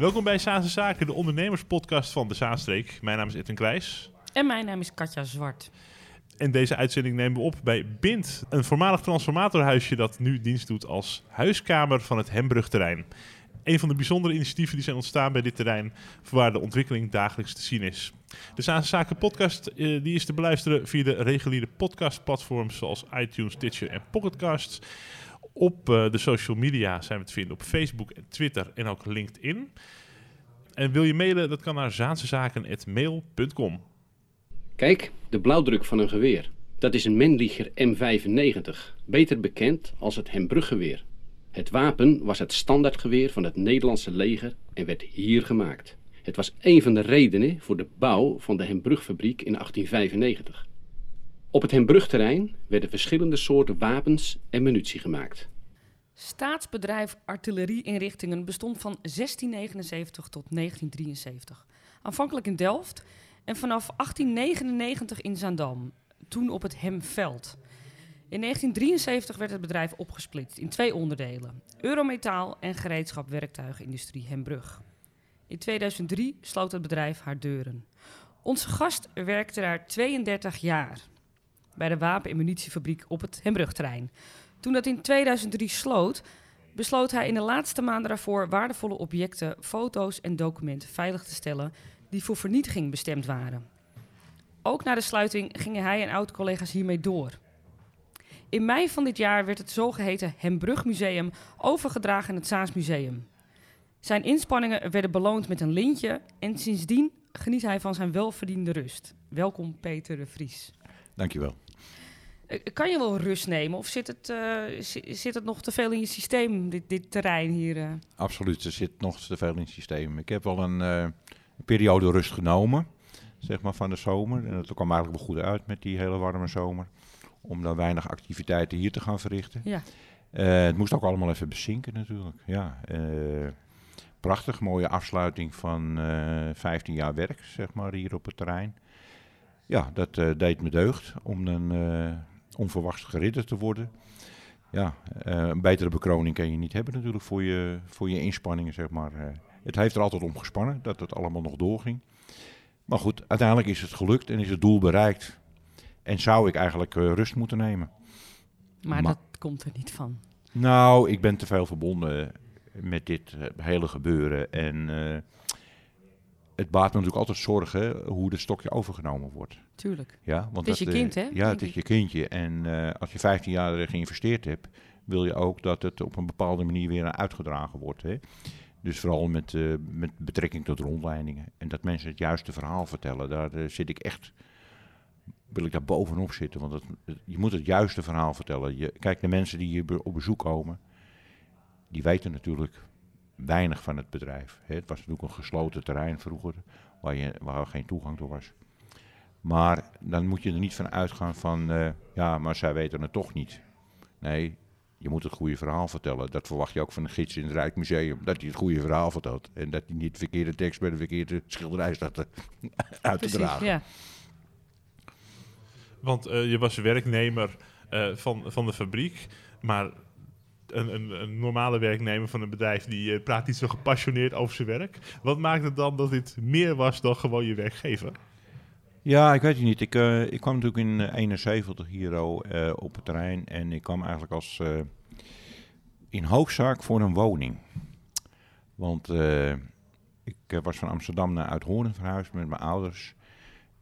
Welkom bij Zaanse Zaken, de ondernemerspodcast van de Zaanstreek. Mijn naam is Edwin Kleijs. En mijn naam is Katja Zwart. En deze uitzending nemen we op bij Bind, een voormalig transformatorhuisje dat nu dienst doet als huiskamer van het Hembrugterrein. Een van de bijzondere initiatieven die zijn ontstaan bij dit terrein, waar de ontwikkeling dagelijks te zien is. De Zaanse Zaken podcast eh, die is te beluisteren via de reguliere podcastplatforms zoals iTunes, Stitcher en Pocketcasts. Op uh, de social media zijn we te vinden op Facebook en Twitter en ook LinkedIn. En wil je mailen, dat kan naar zaansezaken.mail.com. Kijk, de blauwdruk van een geweer. Dat is een Menliger M95, beter bekend als het Hembruggeweer. Het wapen was het standaardgeweer van het Nederlandse leger en werd hier gemaakt. Het was een van de redenen voor de bouw van de Hembrugfabriek in 1895. Op het Hembrugterrein werden verschillende soorten wapens en munitie gemaakt. Staatsbedrijf Artillerieinrichtingen bestond van 1679 tot 1973. Aanvankelijk in Delft en vanaf 1899 in Zaandam, toen op het Hemveld. In 1973 werd het bedrijf opgesplitst in twee onderdelen: Eurometaal en gereedschap werktuigenindustrie Hembrug. In 2003 sloot het bedrijf haar deuren. Onze gast werkte daar 32 jaar bij de wapen- en munitiefabriek op het Hembrugterrein. Toen dat in 2003 sloot, besloot hij in de laatste maanden daarvoor waardevolle objecten, foto's en documenten veilig te stellen die voor vernietiging bestemd waren. Ook na de sluiting gingen hij en oud-collega's hiermee door. In mei van dit jaar werd het zogeheten Hembrugmuseum overgedragen aan het Zaans Museum. Zijn inspanningen werden beloond met een lintje en sindsdien geniet hij van zijn welverdiende rust. Welkom Peter de Vries. Dankjewel. Uh, kan je wel rust nemen of zit het, uh, zit het nog te veel in je systeem, dit, dit terrein hier? Uh? Absoluut, er zit nog te veel in het systeem. Ik heb wel een, een periode rust genomen, zeg maar, van de zomer. En dat kwam eigenlijk wel goed uit met die hele warme zomer. Om dan weinig activiteiten hier te gaan verrichten. Ja. het moest ook allemaal even bezinken natuurlijk. Ja, prachtig, mooie afsluiting van 15 jaar werk, zeg maar, hier op het terrein ja, dat deed me deugd om een uh, onverwachts geridder te worden. Ja, uh, een betere bekroning kan je niet hebben natuurlijk voor je, voor je inspanningen, zeg maar. het heeft er altijd om gespannen dat het allemaal nog doorging. Maar goed, uiteindelijk is het gelukt en is het doel bereikt. En zou ik eigenlijk rust moeten nemen. Maar, maar, dat komt er niet van. Nou, ik ben te veel verbonden met dit hele gebeuren. En het baat me natuurlijk altijd zorgen hoe het stokje overgenomen wordt. Tuurlijk. Ja, want het is dat, je kind, hè? Ja, het is je kindje. En uh, als je 15 jaar geïnvesteerd hebt, wil je ook dat het op een bepaalde manier weer uitgedragen wordt. Hè? Dus vooral met, uh, met betrekking tot rondleidingen. En dat mensen het juiste verhaal vertellen. Daar uh, zit ik echt, wil ik daar bovenop zitten. Want je moet het juiste verhaal vertellen. Je, kijk, de mensen die hier op bezoek komen, die weten natuurlijk weinig van het bedrijf. Het was natuurlijk een gesloten terrein vroeger, waar, je, waar geen toegang toe was. Maar dan moet je er niet van uitgaan van, uh, ja, maar zij weten het toch niet. Nee, je moet het goede verhaal vertellen. Dat verwacht je ook van de gids in het Rijksmuseum. Dat hij het goede verhaal vertelt. En dat hij niet de verkeerde tekst bij de verkeerde schilderij staat te, uit te dragen. Ja. Want uh, je was werknemer uh, van, van de fabriek. Maar een, een, een, normale werknemer van een bedrijf die uh, praat niet zo gepassioneerd over zijn werk. Wat maakt het dan dat dit meer was dan gewoon je werkgever? Ja, ik weet het niet. Ik, uh, ik kwam natuurlijk in 71 hier uh, op het terrein en ik kwam eigenlijk als in hoofdzaak voor een woning. Want ik was van Amsterdam naar Uithoorn verhuisd met mijn ouders.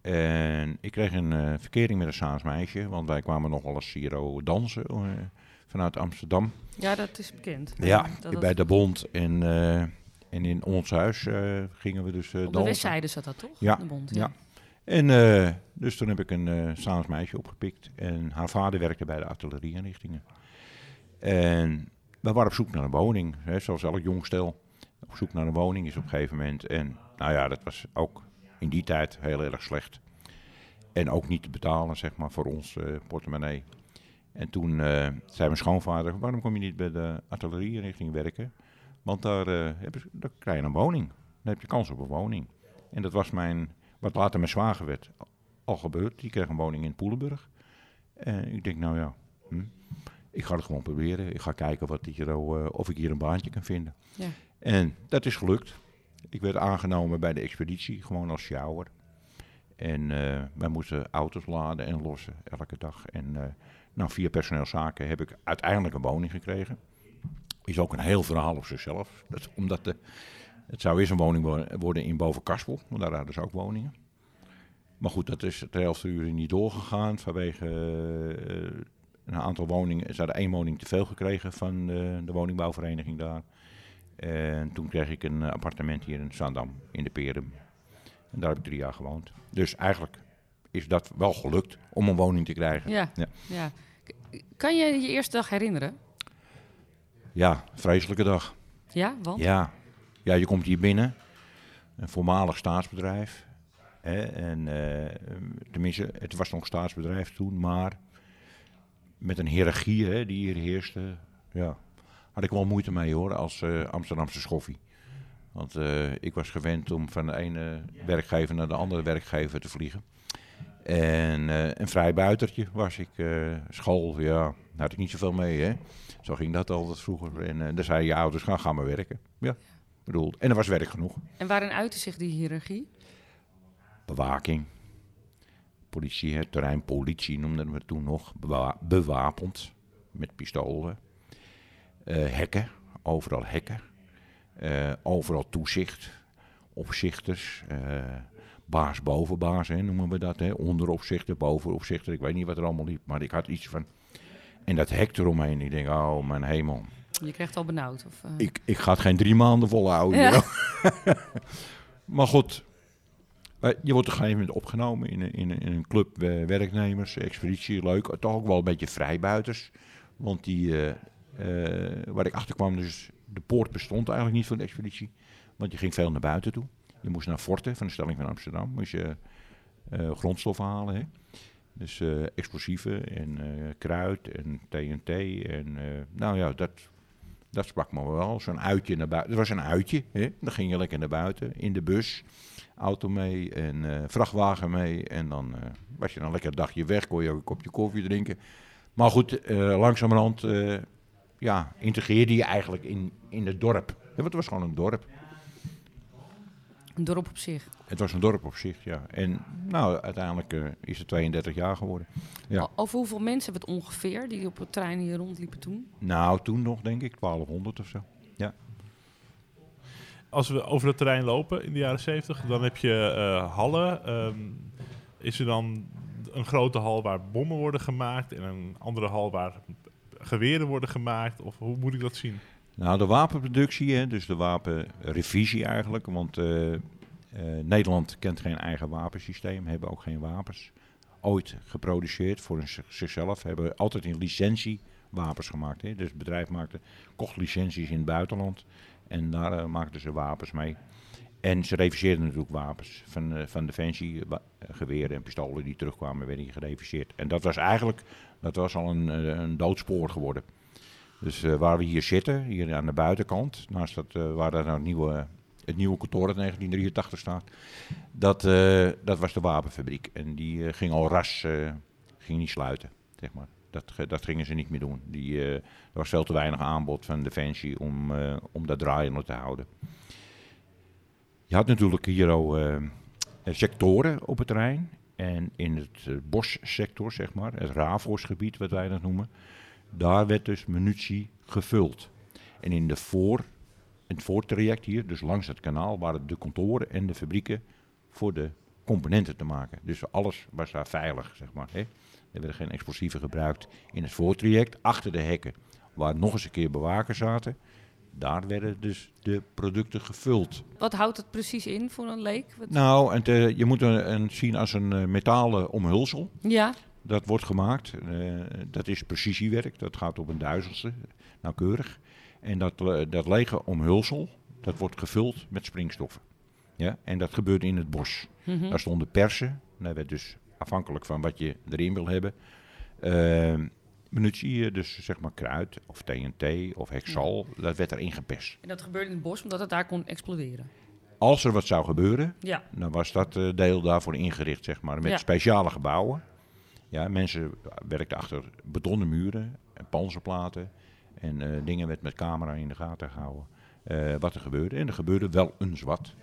En ik kreeg een verkering met een Saans meisje, want wij kwamen nog wel eens hier dansen vanuit Amsterdam. Ja, dat is bekend. Ja, dat bij de Bond en, uh, en in ons huis uh, gingen we dus uh, Op de westzijde zat dat toch? Ja, de Bond, ja. ja. En dus toen heb ik een Saans meisje opgepikt. En haar vader werkte bij de artillerieinrichtingen. En we waren op zoek naar een woning, hè, zoals elk jong stel. Op zoek naar een woning is op een gegeven moment. En nou ja, dat was ook in die tijd heel erg slecht. En ook niet te betalen, zeg maar, voor ons portemonnee. En toen uh, zei mijn schoonvader, waarom kom je niet bij de artillerieinrichting werken? Want daar, heb je, daar krijg je een woning. Dan heb je kans op een woning. En dat was mijn, wat later mijn zwager werd, al gebeurd. Die kreeg een woning in Poelenburg. En ik denk, nou ja, hm, ik ga het gewoon proberen. Ik ga kijken wat hier, uh, of ik hier een baantje kan vinden. Ja. En dat is gelukt. Ik werd aangenomen bij de expeditie, gewoon als sjouwer. En eh, wij moesten auto's laden en lossen elke dag. En uh, nou, via personeelszaken heb ik uiteindelijk een woning gekregen. Is ook een heel verhaal op zichzelf. Dat, omdat de, het zou eerst een woning worden in Bovenkaspel, want daar hadden ze ook woningen. Maar goed, dat is het helft uur niet doorgegaan vanwege uh, een aantal woningen. Ze hadden één woning te veel gekregen van de, de woningbouwvereniging daar. En toen kreeg ik een appartement hier in Zandam, in de Perum. En daar heb ik drie jaar gewoond. Dus eigenlijk is dat wel gelukt om een woning te krijgen. Ja, ja. ja. Kan je je eerste dag herinneren? Ja, vreselijke dag. Ja, want? Ja, ja je komt hier binnen, een voormalig staatsbedrijf. Hè, en uh, tenminste, het was nog staatsbedrijf toen, maar met een hiërarchie hè, die hier heerste. Ja, had ik wel moeite mee hoor, als uh, Amsterdamse schoffie. Want uh, ik was gewend om van de ene werkgever naar de andere werkgever te vliegen. En uh, een vrijbuitertje was ik. Uh, school, ja, daar had ik niet zoveel mee, hè. Zo ging dat altijd vroeger. En uh, dan zei je ouders, gaan, ga maar werken. Ja, bedoel, en er was werk genoeg. En waarin uitte zich die hiërarchie? Bewaking. Politie, het terrein politie noemden we toen nog. Bewa bewapend, met pistolen. hekken, overal hekken. overal toezicht. Opzichters baas boven baas, hè, noemen we dat. Hè. Onderopzichter, bovenopzichter. Ik weet niet wat er allemaal liep, maar ik had iets van... En dat hek eromheen. Ik denk, oh mijn hemel. Je krijgt al benauwd? Of, uh... ik, ik ga het geen drie maanden volhouden. Ja. maar goed, je wordt op een gegeven moment opgenomen in een, in een, in een club werknemers, expeditie, leuk. Toch ook wel een beetje vrijbuiters. Want die, uh, uh, waar ik achter kwam, dus de poort bestond eigenlijk niet van de expeditie. Want je ging veel naar buiten toe. Je moest naar Forte van de Stelling van Amsterdam. Moest je uh, grondstoffen halen. Hè? Dus uh, explosieven en uh, kruid en TNT. En nou ja, dat, dat sprak me wel. Zo'n uitje naar buiten. Het was een uitje. Hè? Dan ging je lekker naar buiten. In de bus. Auto mee en vrachtwagen mee. En dan was je dan lekker een dagje weg. Kon je ook een kopje koffie drinken. Maar goed, langzamerhand ja, integreerde je eigenlijk in, in het dorp. want het was gewoon een dorp. Een dorp op zich. Het was een dorp op zich, ja. En nou, uiteindelijk uh, is het 32 jaar geworden. Ja. Over hoeveel mensen hebben het ongeveer die op het trein hier rondliepen toen? Nou, toen nog denk ik 1200 of zo. Ja. Als we over het terrein lopen in de jaren 70, dan heb je uh, hallen. Um, is er dan een grote hal waar bommen worden gemaakt en een andere hal waar geweren worden gemaakt? Of hoe moet ik dat zien? Nou, de wapenproductie, hè, dus de wapenrevisie eigenlijk. Want uh, uh, Nederland kent geen eigen wapensysteem, hebben ook geen wapens. Ooit geproduceerd voor zichzelf, hebben altijd in licentie wapens gemaakt. Hè. Dus het bedrijf maakte, kocht licenties in het buitenland en daar uh, maakten ze wapens mee. En ze reviseerden natuurlijk wapens van, van Defensie, geweren en pistolen die terugkwamen, werden gereviseerd. En dat was eigenlijk, dat was al een, een doodspoor geworden. Dus uh, waar we hier zitten, hier aan de buitenkant, naast dat, uh, waar dat nou nieuwe, het nieuwe kantoor uit 1983 staat, dat, uh, dat was de wapenfabriek. En die ging al ras ging niet sluiten, zeg maar. Dat, dat gingen ze niet meer doen. Die, er was veel te weinig aanbod van Defensie om, om dat draaiende te houden. Je had natuurlijk hier al sectoren op het terrein. En in het bossector, zeg maar, het Ravosgebied, wat wij dat noemen, daar werd dus munitie gevuld. En in de voor, het voortraject hier, dus langs het kanaal, waren de kantoren en de fabrieken voor de componenten te maken. Dus alles was daar veilig, zeg maar. Hè. Er werden geen explosieven gebruikt in het voortraject. Achter de hekken, waar nog eens een keer bewakers zaten, daar werden dus de producten gevuld. Wat houdt het precies in voor een leek? Wat... Nou, en te, je moet het zien als een uh, metalen omhulsel. Ja dat wordt gemaakt. Uh, dat is precisiewerk, dat gaat op een duizendste, nauwkeurig. En dat, uh, dat lege omhulsel, dat wordt gevuld met springstoffen. Ja? En dat gebeurt in het bos. Mm -hmm. Daar stonden persen, daar werd dus afhankelijk van wat je erin wil hebben. Uh, munitie, dus zeg maar kruid of TNT of hexal, ja. dat werd erin geperst. En dat gebeurde in het bos omdat het daar kon exploderen? Als er wat zou gebeuren, ja. dan was dat deel daarvoor ingericht, zeg maar, met ja. speciale gebouwen. Ja, mensen werkten achter betonnen muren en panzerplaten. En uh, dingen werd met camera in de gaten gehouden. eh, wat er gebeurde. En er gebeurde wel een zwart.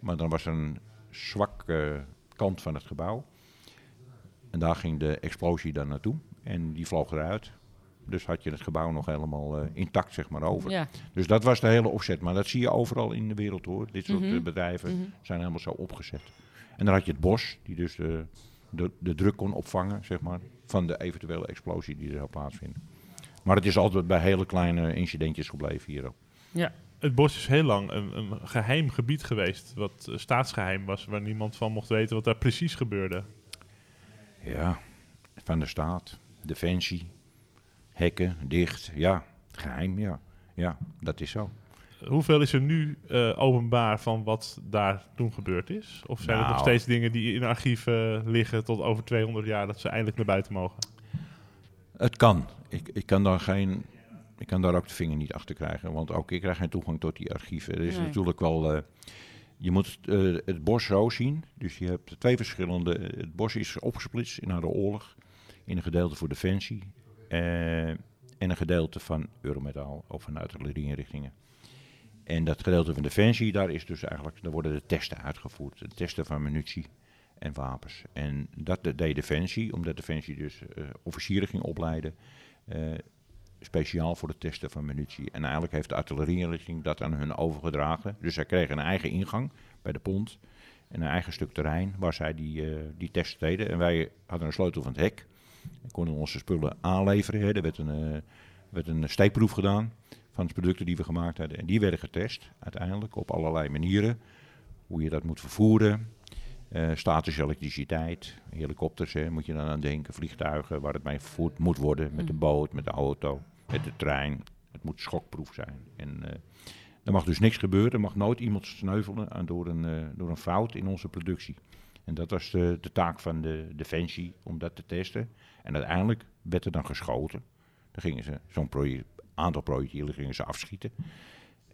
Maar dan was er een zwak eh, kant van het gebouw. En daar ging de explosie dan naartoe. En die vloog eruit. Dus had je het gebouw nog helemaal eh, intact zeg maar over. Ja. Dus dat was de hele opzet. Maar dat zie je overal in de wereld hoor. Dit soort Mhm. eh, bedrijven Mhm. zijn helemaal zo opgezet. En dan had je het bos, die dus de, de, de druk kon opvangen, zeg maar, van de eventuele explosie die er zou plaatsvinden. Maar het is altijd bij hele kleine incidentjes gebleven hier ook. Het bos is heel lang een, een geheim gebied geweest, wat eh, staatsgeheim was, waar niemand van mocht weten wat daar precies gebeurde. Ja, van de staat, defensie, hekken, dicht, ja, geheim, ja. Ja, dat is zo. Hoeveel is er nu eh, openbaar van wat daar toen gebeurd is? Of zijn het nog Nou. steeds dingen die in archieven liggen tot over 200 jaar dat ze eindelijk naar buiten mogen? Het kan. Ik, ik, kan daar geen, ik kan daar ook de vinger niet achter krijgen, want ook ik krijg geen toegang tot die archieven. Er is Nee. natuurlijk wel. eh, je moet eh, het bos zo zien. Dus je hebt twee verschillende. Het bos is opgesplitst na de oorlog. In een gedeelte voor defensie. eh, en een gedeelte van Eurometaal of van artillerieinrichtingen. En dat gedeelte van defensie, daar, is dus eigenlijk, daar worden de testen uitgevoerd. De testen van munitie en wapens. En dat de- deed Defensie, omdat Defensie dus eh, officieren ging opleiden. eh, speciaal voor de testen van munitie. En eigenlijk heeft de artillerieinrichting dat aan hun overgedragen. Dus zij kregen een eigen ingang bij de pont. En een eigen stuk terrein waar zij die, eh, die tests deden. En wij hadden een sleutel van het hek. En konden onze spullen aanleveren. Er werd een, werd een steekproef gedaan van de producten die we gemaakt hadden. En die werden getest uiteindelijk op allerlei manieren. Hoe je dat moet vervoeren. Eh statische elektriciteit, helikopters, hè, moet je dan aan denken. Vliegtuigen waar het mee vervoerd moet worden. Met de Mm. boot, met de auto, met de trein. Het moet schokproef zijn. En eh, er mag dus niks gebeuren. Er mag nooit iemand sneuvelen aan door, een, eh, door een fout in onze productie. En dat was de, de taak van de Defensie om dat te testen. En uiteindelijk werd er dan geschoten. Dan gingen ze zo'n proje- aantal projectielen gingen ze afschieten.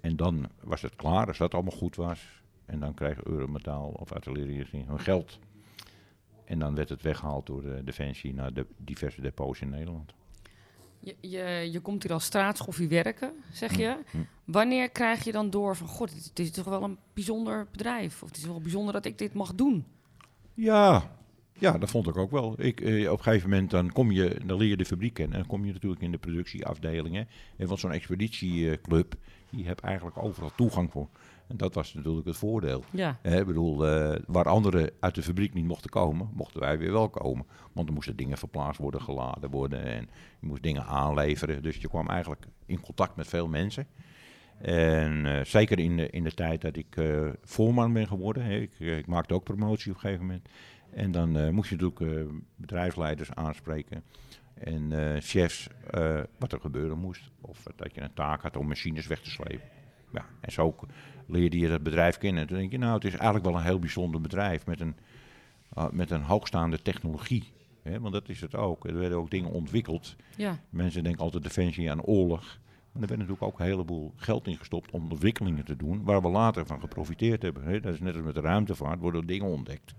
En dan was het klaar, als dat allemaal goed was. En dan kreeg Eurometaal of artillerie hun geld. En dan werd het weggehaald door de Defensie naar de diverse depots in Nederland. Je, je, je komt hier als straatschoffie werken, zeg je. Hm. Wanneer krijg je dan door van... God, het is toch wel een bijzonder bedrijf. Of het is wel bijzonder dat ik dit mag doen. Ja, ja, dat vond ik ook wel. Ik, eh, op een gegeven moment dan kom je, dan leer je de fabriek kennen. En dan kom je natuurlijk in de productieafdelingen. En van zo'n expeditieclub, die heb eigenlijk overal toegang voor. En dat was natuurlijk het voordeel. Ja, ik bedoel, eh, waar anderen uit de fabriek niet mochten komen, mochten wij weer wel komen. Want er moesten dingen verplaatst worden, geladen worden en je moest dingen aanleveren. Dus je kwam eigenlijk in contact met veel mensen. En eh, zeker in de, in de tijd dat ik eh, voorman ben geworden, hè, ik, eh, ik maakte ook promotie op een gegeven moment. En dan eh, moest je natuurlijk eh, bedrijfsleiders aanspreken en eh, chefs wat er gebeuren moest. Of dat je een taak had om machines weg te slepen. Ja, en zo leerde je dat bedrijf kennen. Toen denk je, nou, het is eigenlijk wel een heel bijzonder bedrijf met een, met een hoogstaande technologie. Hè, want dat is het ook. Er werden ook dingen ontwikkeld. ja. Mensen denken altijd defensie aan oorlog. Maar er werd natuurlijk ook een heleboel geld in gestopt om ontwikkelingen te doen, waar we later van geprofiteerd hebben. Hè. Dat is net als met de ruimtevaart, worden dingen ontdekt.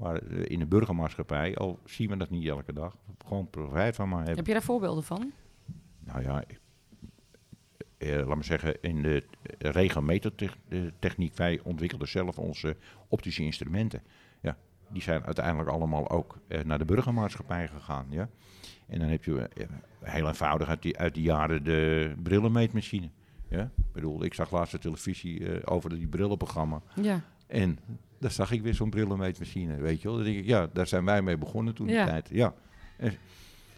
Maar eh, in de burgermaatschappij, al zien we dat niet elke dag, gewoon profijt van maar hebben. Heb je daar voorbeelden van? Nou ja, eh, laat me zeggen, in de eh, regelmetertechniek, wij ontwikkelden zelf onze optische instrumenten. Ja, die zijn uiteindelijk allemaal ook eh, naar de burgermaatschappij gegaan. Ja. En dan heb je eh, heel eenvoudig uit die, uit die jaren de brillenmeetmachine. Ja. Ik bedoel, ik zag laatst de televisie eh, over die brillenprogramma. Ja. En daar zag ik weer zo'n brillenmeetmachine, weet je wel. Dan denk ik, ja, daar zijn wij mee begonnen toen Ja. de tijd. Ja.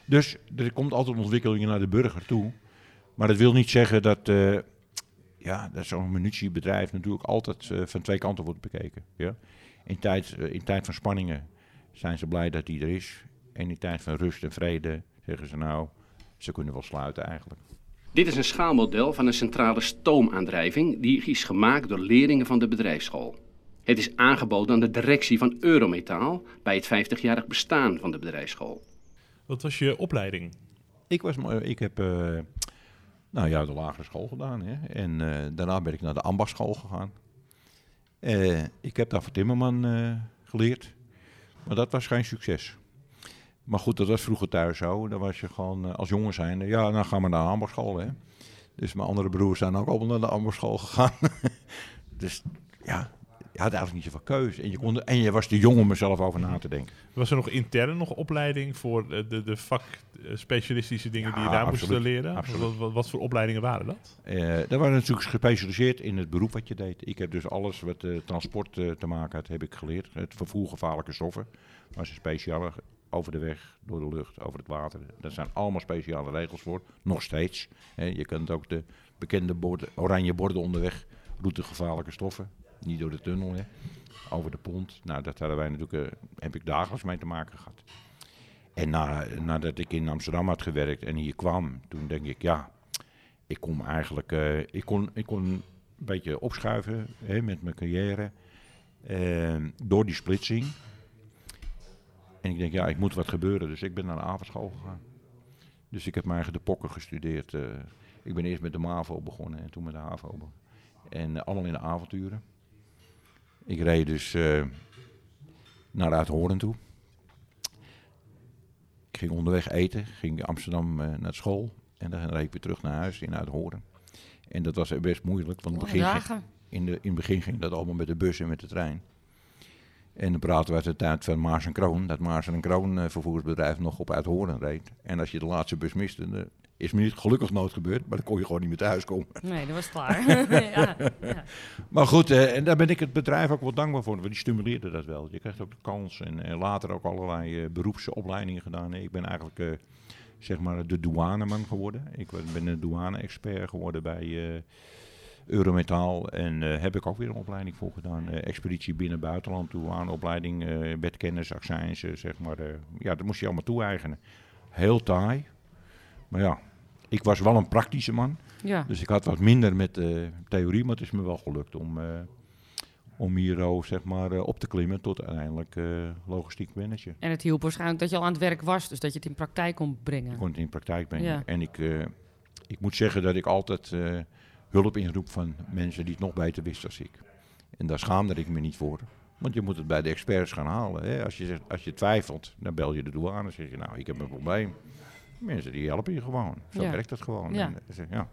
Dus er komt altijd ontwikkelingen naar de burger toe. Maar dat wil niet zeggen dat, eh, ja, dat zo'n munitiebedrijf natuurlijk altijd eh, van twee kanten wordt bekeken. Ja? In, tijd, eh, in tijd van spanningen zijn ze blij dat die er is. En in tijd van rust en vrede zeggen ze nou, ze kunnen wel sluiten eigenlijk. Dit is een schaalmodel van een centrale stoomaandrijving die is gemaakt door leerlingen van de bedrijfsschool. Het is aangeboden aan de directie van Eurometaal bij het 50-jarig bestaan van de bedrijfsschool. Wat was je opleiding? Ik, was, maar- ik heb eh, nou ja, de lagere school gedaan. Hè? En eh, daarna ben ik naar de ambachtschool gegaan. Eh, ik heb daar voor Timmerman eh, geleerd. Maar dat was geen succes. Maar goed, dat was vroeger thuis zo. Dan was je gewoon eh, als jongen zijnde. Ja, dan gaan we naar de ambachtschool. Hè? Dus mijn andere broers zijn ook allemaal naar de ambasschool gegaan. dus ja, je had eigenlijk niet zoveel keuze. En je, kon, en je was te jong om er zelf over na te denken. Was er nog intern nog opleiding voor de, de, vakspecialistische dingen Ja, die je daar moest leren? Absoluut. Wat, wat, voor opleidingen waren dat? Eh daar waren natuurlijk gespecialiseerd in het beroep wat je deed. Ik heb dus alles wat eh, transport eh, te maken had, heb ik geleerd. Het vervoer gevaarlijke stoffen. was een speciale over de weg, door de lucht, over het water. Daar zijn allemaal speciale regels voor. Nog steeds. Je kunt ook de bekende borden, oranje borden onderweg. Route gevaarlijke stoffen. Niet door de tunnel, hè. over de pont. Nou, dat hadden wij natuurlijk, eh, heb ik dagelijks mee te maken gehad. En na, nadat ik in Amsterdam had gewerkt en hier kwam, toen denk ik, ja, ik kon eigenlijk, eh, ik, kon, ik kon een beetje opschuiven hè, met mijn carrière. eh, door die splitsing. En ik denk, ja, ik moet wat gebeuren. Dus ik ben naar de avondschool gegaan. Dus ik heb mijn eigen de pokken gestudeerd. ik ben eerst met de MAVO begonnen en toen met de HAVO. En allemaal in de avonturen. Ik reed dus eh, naar Uithoorn toe. Ik ging onderweg eten, ging Amsterdam eh, naar school. En dan reed ik weer terug naar huis in Uithoorn. En dat was best moeilijk, want in begin, ging- in, de, in het begin ging dat allemaal met de bus en met de trein. En dan praten we uit de tijd van Maars en Kroon. Dat Maars en Kroon eh, vervoersbedrijf nog op Uithoorn reed. En als je de laatste bus miste, dan is me niet gelukkig nooit gebeurd. Maar dan kon je gewoon niet meer thuis komen. Nee, dat was klaar. ja, ja. Maar goed, eh, en daar ben ik het bedrijf ook wel dankbaar voor. Want die stimuleerde dat wel. Je krijgt ook de kans. En later ook allerlei eh, beroepsopleidingen gedaan. Ik ben eigenlijk eh, zeg maar de douaneman geworden. Ik ben een douane-expert geworden bij eh, Eurometaal. En heb ik ook weer een opleiding voor gedaan. Expeditie binnen-buitenland, douaneopleiding, eh bedkennis, accijns, zeg maar. ja, dat moest je allemaal toe-eigenen. Heel taai. Maar ja, ik was wel een praktische man. ja. Dus ik had wat minder met eh, theorie, maar het is me wel gelukt om, eh, om hier oh, zeg maar, eh, op te klimmen tot uiteindelijk logistiek manager. En het hielp waarschijnlijk dat je al aan het werk was, dus dat je het in praktijk kon brengen. Ik kon het in praktijk brengen. Ja. En ik, ik moet zeggen dat ik altijd hulp inroep van mensen die het nog beter wisten als ik. En daar schaamde ik me niet voor. Want je moet het bij de experts gaan halen. Hè? Als, je, zegt- als je twijfelt, dan bel je de douane en zeg je, nou, ik heb een probleem. Mensen die helpen je gewoon. Zo Ja. werkt het gewoon. Ja. En, eh, ja.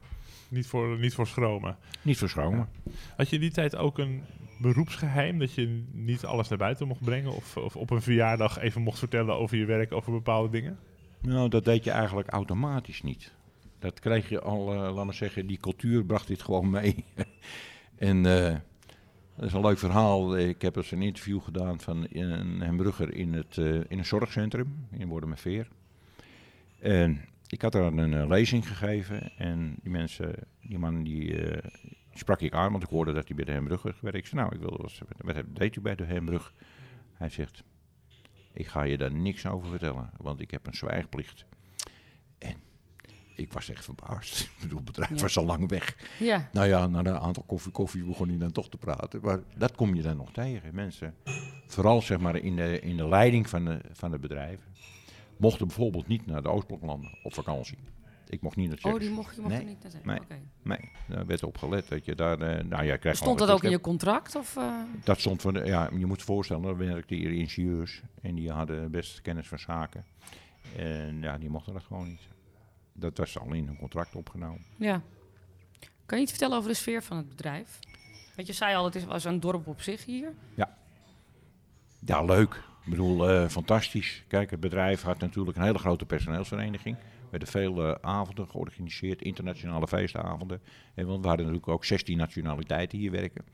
Niet voor, niet voor schromen. Niet verschromen. Had je in die tijd ook een beroepsgeheim dat je niet alles naar buiten mocht brengen? Of, of op een verjaardag even mocht vertellen over je werk, over bepaalde dingen? Nou, dat deed je eigenlijk automatisch niet. Dat kreeg je al, eh laat maar zeggen, die cultuur bracht dit gewoon mee. en eh, dat is een leuk verhaal. Ik heb eens een interview gedaan van een hamburger in, het, eh, in een zorgcentrum in Wormerveer. En ik had daar een eh, lezing gegeven en die mensen, die man die eh, sprak ik aan, want ik hoorde dat hij bij de Hembrugger gewerkt. Ik zei, nou, ik wil wel eens, wat heb- deed u bij de Hembrug? Hij zegt, ik ga je daar niks over vertellen, want ik heb een zwijgplicht. En ik was echt verbaasd. Ik bedoel, het bedrijf Ja. was al lang weg. Ja, Nou ja, na een aantal koffie, koffie begon hij dan toch te praten. Maar dat kom je dan nog tegen. Mensen, vooral zeg maar in de, in de leiding van de, van de bedrijven, mochten bijvoorbeeld niet naar de Oostbloklanden op vakantie. Ik mocht niet naar oh, die mocht je mocht er Nee, niet naar zijn. nee. Oké. Nee, daar werd op gelet. Dat je daar, eh, nou ja, je krijgt Stond dat ook in je contract? Of, eh? dat stond voor de, ja, je moet je voorstellen, er werkten hier ingenieurs en die hadden best kennis van zaken. En ja, die mochten dat gewoon niet. Dat was al in hun contract opgenomen. Ja. Kan je iets vertellen over de sfeer van het bedrijf? Want je zei al, het is- was een dorp op zich hier. Ja, leuk. Ik bedoel, eh, fantastisch. Kijk, het bedrijf had natuurlijk een hele grote personeelsvereniging. Er werden veel avonden georganiseerd, internationale feestavonden. En want we hadden natuurlijk ook 16 nationaliteiten hier werken.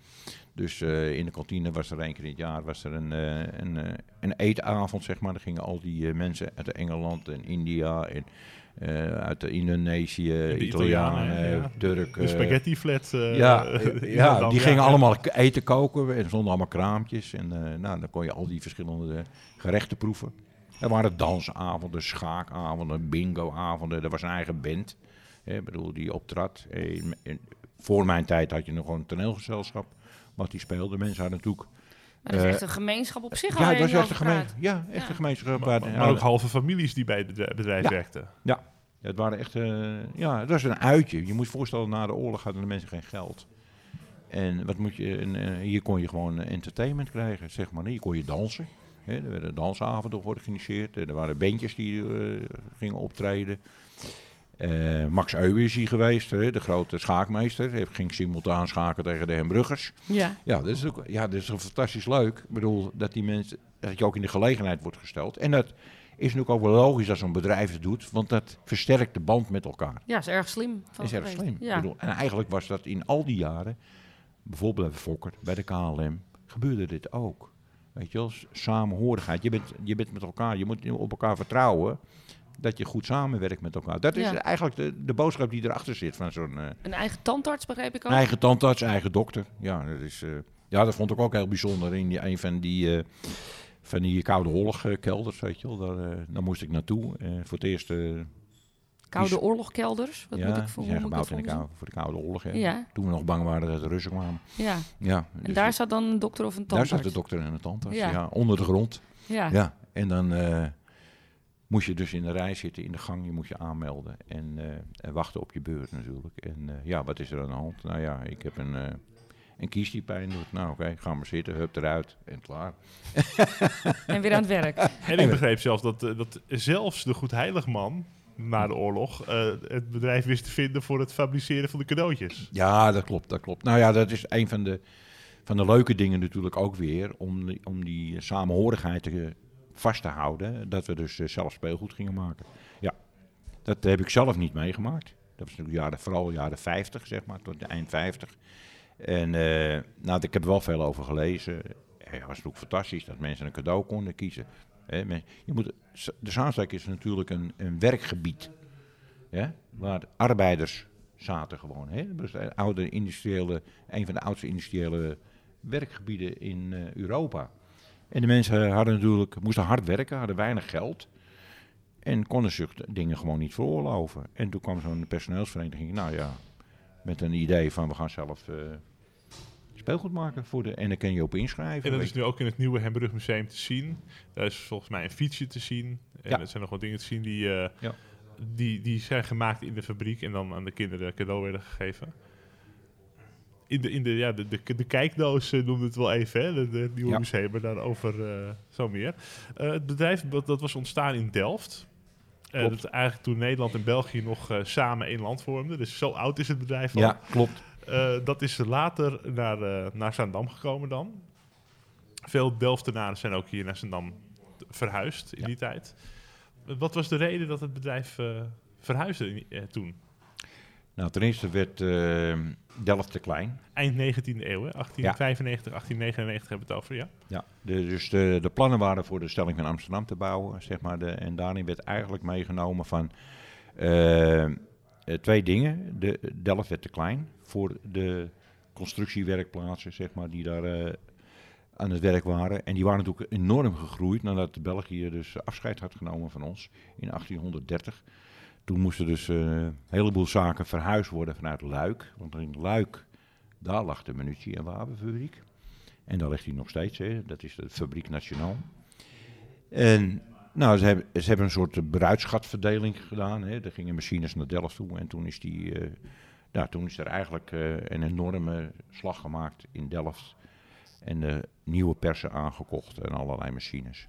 Dus eh, in de kantine was er één keer in het jaar was er een, eh, een, eh, een eetavond, zeg maar. Daar gingen al die eh, mensen uit Engeland en India en eh, uit de Indonesië, de Italianen, Italianen, ja. Turken. De spaghetti flat. eh, Ja, eh, die gingen ja. allemaal eten koken en er stonden allemaal kraampjes. En eh, nou, dan kon je al die verschillende gerechten proeven. Er waren dansavonden, schaakavonden, bingoavonden. Er was een eigen band, hè, ik bedoel, die optrad. Eh, in- voor mijn tijd had je nog gewoon een toneelgezelschap wat die speelde. Mensen hadden natuurlijk... Maar dat is Eh, echt een gemeenschap op zich. ja, was nu echt een gemeen, ja, echt Ja. een gemeenschap. Maar, waar- maar, ook halve families die bij het bedrijf- werkten. Ja, het waren echt, eh, ja, het was een uitje. Je moet je voorstellen, na de oorlog hadden de mensen geen geld. En wat moet je, en, eh, hier kon je gewoon entertainment krijgen, zeg maar. Hier kon je dansen. Hè, er werden dansavonden georganiseerd. Er waren bandjes die eh, gingen optreden. Eh, Max Euwe is hier geweest, hè, de grote schaakmeester. Hij ging simultaan schaken tegen de Hembruggers. Ja. Ja, dat is ook ja, dat is fantastisch leuk. Ik bedoel, dat die mensen, dat je ook in de gelegenheid wordt gesteld. En dat is natuurlijk ook wel logisch dat zo'n bedrijf het doet, want dat versterkt de band met elkaar. ja, is erg slim. van is erg geweest. slim. Ja. Ik bedoel, en eigenlijk was dat in al die jaren, bijvoorbeeld bij Fokker, bij de KLM, gebeurde dit ook. Weet je wel, samenhorigheid. Je bent, je bent met elkaar, je moet op elkaar vertrouwen dat je goed samenwerkt met elkaar. Dat is Ja. eigenlijk de, de boodschap die erachter zit van zo'n eh, Een eigen tandarts, begreep ik ook. eigen tandarts, eigen dokter. Ja, dat, is, eh, ja, dat vond ik ook heel bijzonder in die, een van die, eh, van die koude oorlogkelders, weet je wel. Daar, daar moest ik naartoe. voor het eerst... Koude oorlogkelders. Wat ja, moet ik voor zijn ik gebouwd in dat de voor de Koude Oorlog. Hè. Ja, Toen we nog bang waren dat de Russen kwamen. ja. Ja, En dus daar zat dan een dokter of een daar tandarts. zat de dokter en de tandarts. Ja. Ja. onder de grond. Ja. Ja, en dan moest je dus in de rij zitten, in de gang. Je moest je aanmelden en, eh, en wachten op je beurt natuurlijk. En eh, ja, wat is er aan de hand? Nou ja, ik heb een, eh een kies die pijn doet. Nou oké, ga maar zitten, hup eruit en klaar. En weer aan het werk. En ik begreep zelfs dat, dat zelfs de Goedheiligman na de oorlog eh, het bedrijf wist te vinden voor het fabriceren van de cadeautjes. Ja, dat klopt, dat klopt. Nou ja, dat is een van de, van de leuke dingen natuurlijk ook weer. Om die, om die samenhorigheid te, vast te houden. Dat we dus eh, zelf speelgoed gingen maken. Ja, dat heb ik zelf niet meegemaakt. Dat was natuurlijk jaren, vooral jaren 50, zeg maar, tot de eind 50. En eh, nou, ik heb er wel veel over gelezen. Het was natuurlijk fantastisch dat mensen een cadeau konden kiezen. Men- je moet, de Zaanstreek is natuurlijk een, een werkgebied. Ja, waar arbeiders zaten gewoon. Hè? De oude industriële, een van de oudste industriële werkgebieden in eh, Europa. En de mensen hadden natuurlijk, moesten hard werken, hadden weinig geld. En konden zich dingen gewoon niet veroorloven. En toen kwam zo'n personeelsvereniging, nou ja, met een idee van we gaan zelf eh, speelgoed maken voor de. En daar kun je op inschrijven. En dat is nu ook in het nieuwe Hembrug Museum te zien. Daar is volgens mij een fietsje te zien. En Ja. er zijn nog wat dingen te zien die, eh, Ja. die, die zijn gemaakt in de fabriek en dan aan de kinderen cadeau werden gegeven. In de, in de, ja, de, de, de kijkdoos eh, noemde het wel even, hè? De, nieuwe Ja. museum, maar daarover eh, zo meer. Eh, het bedrijf dat, dat was ontstaan in Delft. Dat eigenlijk toen Nederland en België nog samen één land vormden. Dus zo oud is het bedrijf al. Ja, klopt. Dat is later naar, naar Zaandam gekomen dan. Veel Delftenaren zijn ook hier naar Zaandam verhuisd in Ja. die tijd. Wat was de reden dat het bedrijf verhuisde in- toen? Nou, ten eerste werd Delft te klein. Eind 19e eeuw, hè? 1895, 1899 hebben we het over, ja. Ja, de, dus de, de plannen waren voor de stelling van Amsterdam te bouwen, zeg maar. De, en daarin werd eigenlijk meegenomen van eh, eh, twee dingen. De, Delft werd te klein voor de constructiewerkplaatsen, zeg maar, die daar eh, aan het werk waren. En die waren natuurlijk enorm gegroeid nadat België dus afscheid had genomen van ons in 1830. Toen moesten dus eh, een heleboel zaken verhuisd worden vanuit Luik. Want in Luik, daar lag de munitie- en wapenfabriek. En daar ligt hij nog steeds, hè. dat is de Fabriek Nationaal. En nou, ze hebben, ze hebben een soort bruidschatverdeling gedaan. Hè. Er gingen machines naar Delft toe en toen is, die, eh, nou, toen is er eigenlijk eh, een enorme slag gemaakt in Delft. En de nieuwe persen aangekocht en allerlei machines.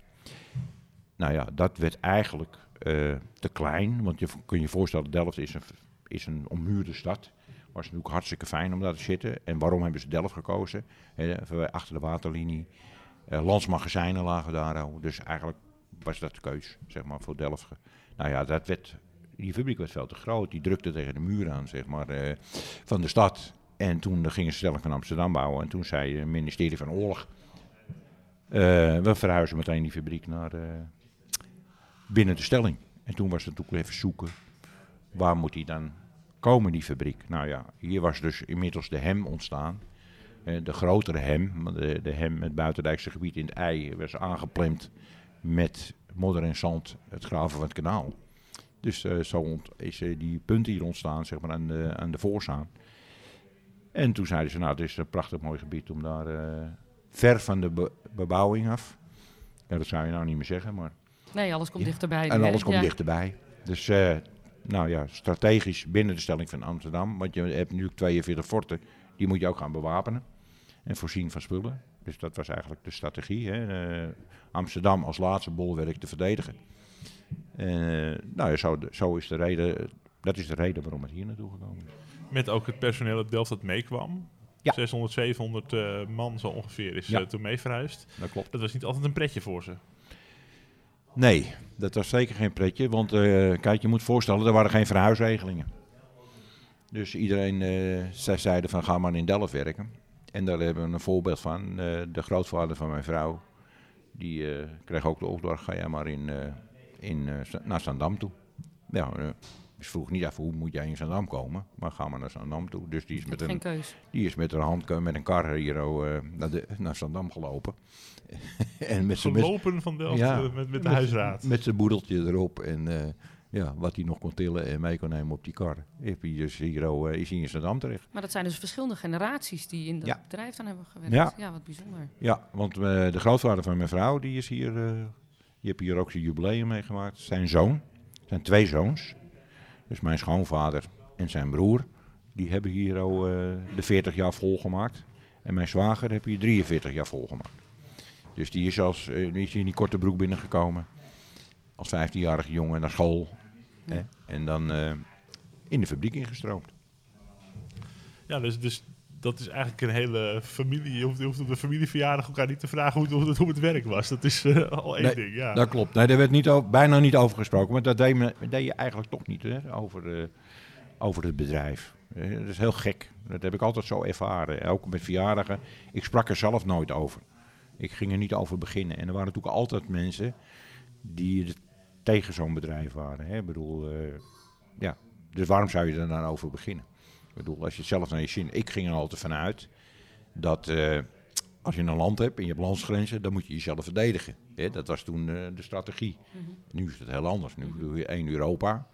Nou ja, dat werd eigenlijk eh, te klein. Want je kun je voorstellen, Delft is een, is een ommuurde stad. Was natuurlijk hartstikke fijn om daar te zitten. En waarom hebben ze Delft gekozen? Voor- achter de waterlinie. Eh, landsmagazijnen lagen daar. al. Dus eigenlijk was dat de keus, zeg maar, voor Delft. Nou ja, dat werd, die fabriek werd veel te groot. Die drukte tegen de muur aan, zeg maar, eh, van de stad. En toen gingen ze stelling van Amsterdam bouwen. En toen zei het ministerie van Oorlog... we verhuizen meteen die fabriek naar binnen de stelling. En toen was het natuurlijk even zoeken. Waar moet die dan komen, die fabriek? Nou ja, hier was dus inmiddels de hem ontstaan. Eh, de grotere hem, de, de hem, het buitendijkse gebied in het ei, was aangeplemd met modder en zand, het graven van het kanaal. Dus eh, zo is eh, die punt hier ontstaan, zeg maar, aan de, aan de voorzaan. En toen zeiden ze, nou, het is een prachtig mooi gebied om daar ver van de be- bebouwing af. Ja, dat zou je nou niet meer zeggen, maar Nee, alles komt Ja. dichterbij. en nu, alles komt Ja. dichterbij. Dus eh, nou ja, strategisch binnen de stelling van Amsterdam. Want je hebt nu 42 forten, die moet je ook gaan bewapenen. En voorzien van spullen. Dus dat was eigenlijk de strategie. Hè. Eh, Amsterdam als laatste bolwerk te verdedigen. Eh, nou ja, zo, zo is de reden Dat is de reden waarom het hier naartoe gekomen is. Met ook het personeel uit Delft dat meekwam. Ja. 600, 700 eh, man zo ongeveer is Ja. toen mee verhuisd. Dat klopt. Dat was niet altijd een pretje voor ze. Nee, dat was zeker geen pretje. Want eh, kijk, je moet voorstellen, er waren geen verhuisregelingen. Dus iedereen, eh zij zeiden van ga maar in Delft werken. En daar hebben we een voorbeeld van. Eh, de grootvader van mijn vrouw, die kreeg ook de opdracht, ga jij maar in, in, naar Zandam toe. Ja, eh, dus vroeg niet even hoe moet jij in Zandam komen, maar ga maar naar Zandam toe. Dus die is met Geen een, keus. die is met haar hand met een kar hier oh, eh, naar, de, naar Zandam gelopen. en met zijn met, Gelopen van Delft Ja. eh, met, met de huisraad. met zijn boedeltje erop en eh, ja, wat hij nog kon tillen en mee kon nemen op die kar. Heb hij dus hier, oh, eh, is hij in Zandam terecht. Maar dat zijn dus verschillende generaties die in dat Ja. bedrijf dan hebben gewerkt. Ja. Ja, wat bijzonder. Ja, want eh, de grootvader van mijn vrouw, die is hier, eh, die heeft hier ook zijn jubileum meegemaakt. Zijn zoon, zijn twee zoons. Dus mijn schoonvader en zijn broer, die hebben hier al eh, de 40 jaar volgemaakt. En mijn zwager heeft hier 43 jaar volgemaakt. Dus die is, als, eh, die in die korte broek binnengekomen. Als 15-jarige jongen naar school. Hè? En dan eh, in de fabriek ingestroomd. Ja, dus, dus dat is eigenlijk een hele familie. Je hoeft, je hoeft op de familieverjaardag elkaar niet te vragen hoe, het- hoe, het, hoe het werk was. Dat is eh, al één Nee, ding, ja. Dat klopt. Nee, daar werd niet over, bijna niet over gesproken. Maar dat deed, me, deed je eigenlijk toch niet hè, over, over het bedrijf. Eh, dat is heel gek. Dat heb ik altijd zo ervaren. Ook met verjaardagen. Ik sprak er zelf nooit over. Ik ging er niet over beginnen. En er waren natuurlijk altijd mensen die tegen zo'n bedrijf waren. Hè. Ik bedoel, eh, ja. Dus waarom zou je er dan over beginnen? Ik bedoel, als je het zelf naar je zin... Ik ging er altijd vanuit dat... eh, als je een land hebt en je hebt landsgrenzen, dan moet je jezelf verdedigen. Hè, dat was toen eh, de strategie. Nu is het heel anders. Nu doe je één Europa.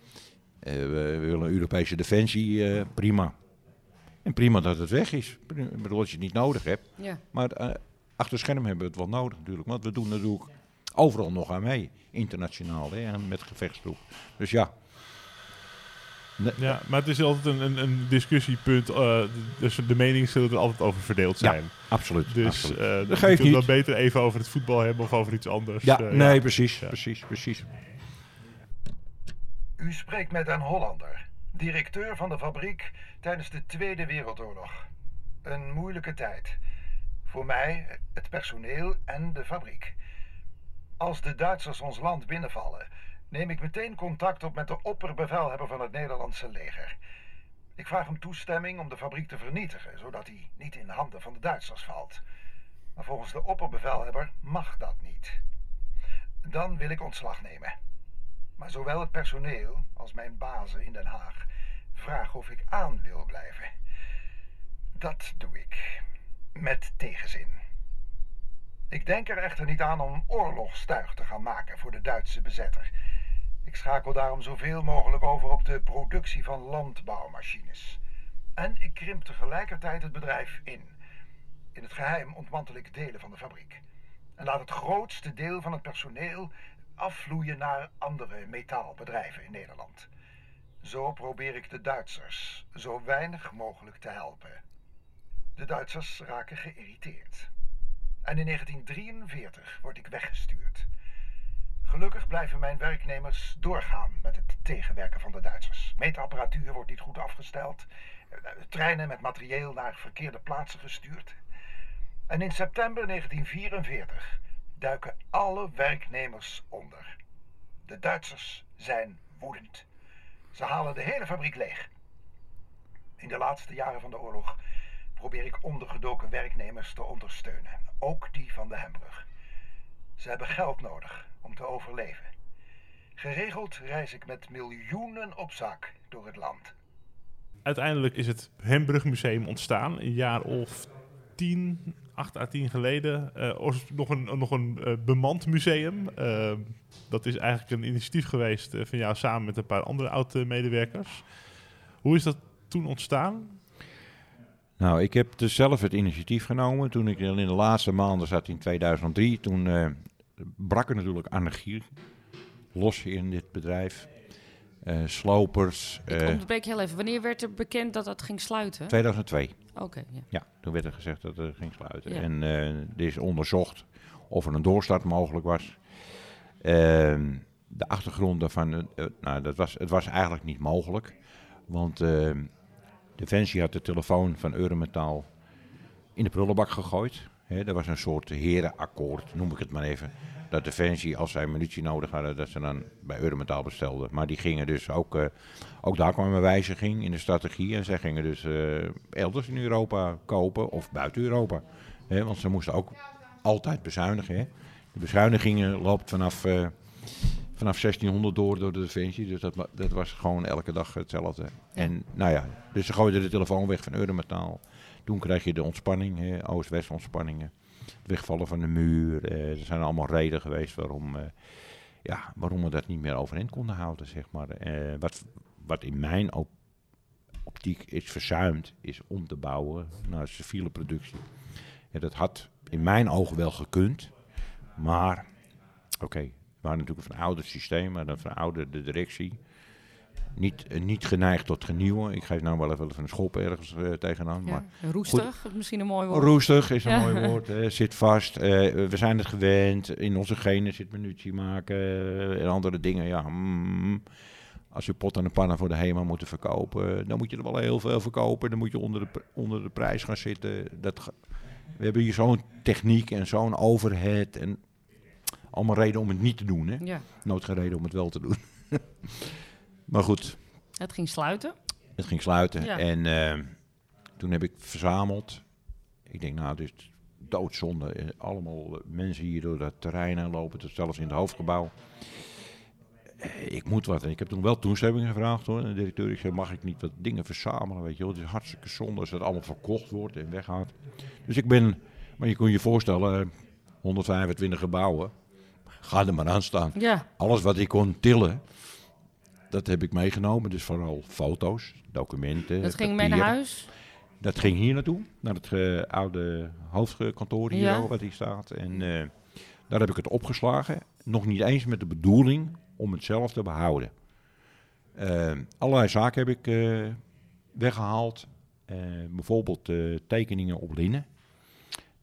Eh, we, willen een Europese defensie, prima. En prima dat het weg is. Ik bedoel, als je het niet nodig hebt. Ja. Maar achter scherm hebben we het wel nodig natuurlijk. Want we doen natuurlijk overal nog aan mee. Internationaal, hè, en met gevechtstroep. Dus ja. Ja, maar het is altijd een, een, een discussiepunt. eh, dus de meningen zullen er altijd over verdeeld Ja, zijn. absoluut. Dus absoluut. eh geeft niet. dan beter even over het voetbal hebben of over iets anders. ja, eh, nee, precies, Ja. precies, precies. U spreekt met een Hollander, directeur van de fabriek tijdens de Tweede Wereldoorlog. Een moeilijke tijd. Voor mij, het personeel en de fabriek. Als de Duitsers ons land binnenvallen, neem ik meteen contact op met de opperbevelhebber van het Nederlandse leger. Ik vraag hem toestemming om de fabriek te vernietigen, zodat hij niet in de handen van de Duitsers valt. Maar volgens de opperbevelhebber mag dat niet. Dan wil ik ontslag nemen. Maar zowel het personeel als mijn bazen in Den Haag vragen of ik aan wil blijven. Dat doe ik. Met tegenzin. Ik denk er echter niet aan om oorlogstuig te gaan maken voor de Duitse bezetter. Ik schakel daarom zoveel mogelijk over op de productie van landbouwmachines. En ik krimp tegelijkertijd het bedrijf in. In het geheim ontmantel ik delen van de fabriek. En laat het grootste deel van het personeel afvloeien naar andere metaalbedrijven in Nederland. Zo probeer ik de Duitsers zo weinig mogelijk te helpen. De Duitsers raken geïrriteerd. En in 1943 word ik weggestuurd. Gelukkig blijven mijn werknemers doorgaan met het tegenwerken van de Duitsers. Meetapparatuur wordt niet goed afgesteld. eh, Treinen met materieel naar verkeerde plaatsen gestuurd. En in september 1944 duiken alle werknemers onder. De Duitsers zijn woedend. Ze halen de hele fabriek leeg. In de laatste jaren van de oorlog probeer ik ondergedoken werknemers te ondersteunen, ook die van de Hembrug. Ze hebben geld nodig om te overleven. Geregeld reis ik met miljoenen op zak door het land. Uiteindelijk is het Hembrug Museum ontstaan, een jaar of tien, acht à tien geleden. Eh, oors- nog een, nog een eh, bemand museum. Eh, dat is eigenlijk een initiatief geweest van jou samen met een paar andere oud-medewerkers. Hoe is dat toen ontstaan? Nou, ik heb dus zelf het initiatief genomen toen ik in de laatste maanden zat in 2003. Toen eh, brak er natuurlijk anarchie los in dit bedrijf. Eh, slopers. Ik eh, onderbreek heel even. Wanneer werd er bekend dat dat ging sluiten? 2002. Oké, ja. Ja, toen werd er gezegd dat het ging sluiten. Ja. En eh er is onderzocht of er een doorstart mogelijk was. Ehm, de achtergrond daarvan, nou, dat was, het was eigenlijk niet mogelijk. Want eh, Defensie had de telefoon van Eurometaal in de prullenbak gegooid. Hè, er was een soort herenakkoord, noem ik het maar even. Dat Defensie, als zij munitie nodig hadden, dat ze dan bij Eurometaal bestelden. Maar die gingen dus ook, eh, ook daar kwam een wijziging in de strategie. En zij gingen dus eh, elders in Europa kopen of buiten Europa. Want ze moesten ook altijd bezuinigen. De bezuinigingen loopt vanaf, eh, vanaf 1600 door door de Defensie. Dus dat, dat was gewoon elke dag hetzelfde. En nou ja, dus ze gooiden de telefoon weg van Eurometaal. Toen kreeg je de ontspanning, Oost-West ontspanningen. Het wegvallen van de muur. eh, er zijn allemaal redenen geweest waarom, eh, ja, waarom we dat niet meer overeind konden houden. Zeg maar. Eh, wat, wat in mijn op- optiek is verzuimd, is om te bouwen naar civiele productie. Ja, dat had in mijn ogen wel gekund. Maar, oké, we waren natuurlijk een verouderd systeem, maar een verouderde directie. Niet, eh, niet geneigd tot genieuwen. Ik geef nou wel even een schop ergens eh, tegenaan. Maar. Roestig, misschien een mooi woord. Roestig is een mooi woord. eh, zit vast. we zijn het gewend. In onze genen zit munitie maken en andere dingen. Ja, mm, als je pot en een pannen voor de HEMA moeten verkopen, dan moet je er wel heel veel verkopen. Dan moet je onder de, onder de prijs gaan zitten. Dat, we hebben hier zo'n techniek en zo'n overhead. En allemaal reden om het niet te doen. Hè? Ja. Nooit geen reden om het wel te doen. maar goed, Het ging sluiten. het ging sluiten. Ja. En eh, toen heb ik verzameld. Ik denk, nou, dit is doodzonde. Eh, Allemaal eh, mensen hier door dat terrein heen lopen, tot zelfs in het hoofdgebouw. Ik moet wat. En ik heb toen wel toestemming gevraagd hoor. En de directeur, ik zei, mag ik niet wat dingen verzamelen? Weet je wel, het is hartstikke zonde als dat allemaal verkocht wordt en weggaat. Dus ik ben, maar je kon je voorstellen, eh, 125 gebouwen. Ga er maar aan staan Ja. alles wat ik kon tillen, dat heb ik meegenomen. Dus vooral foto's, documenten. Dat ging mee naar huis. Dat ging hier naartoe, naar het eh, oude hoofdkantoor hier, Ja. wat hier staat. En eh, daar heb ik het opgeslagen. Nog niet eens met de bedoeling om het zelf te behouden. Eh, allerlei zaken heb ik eh, weggehaald. Eh, bijvoorbeeld tekeningen op linnen.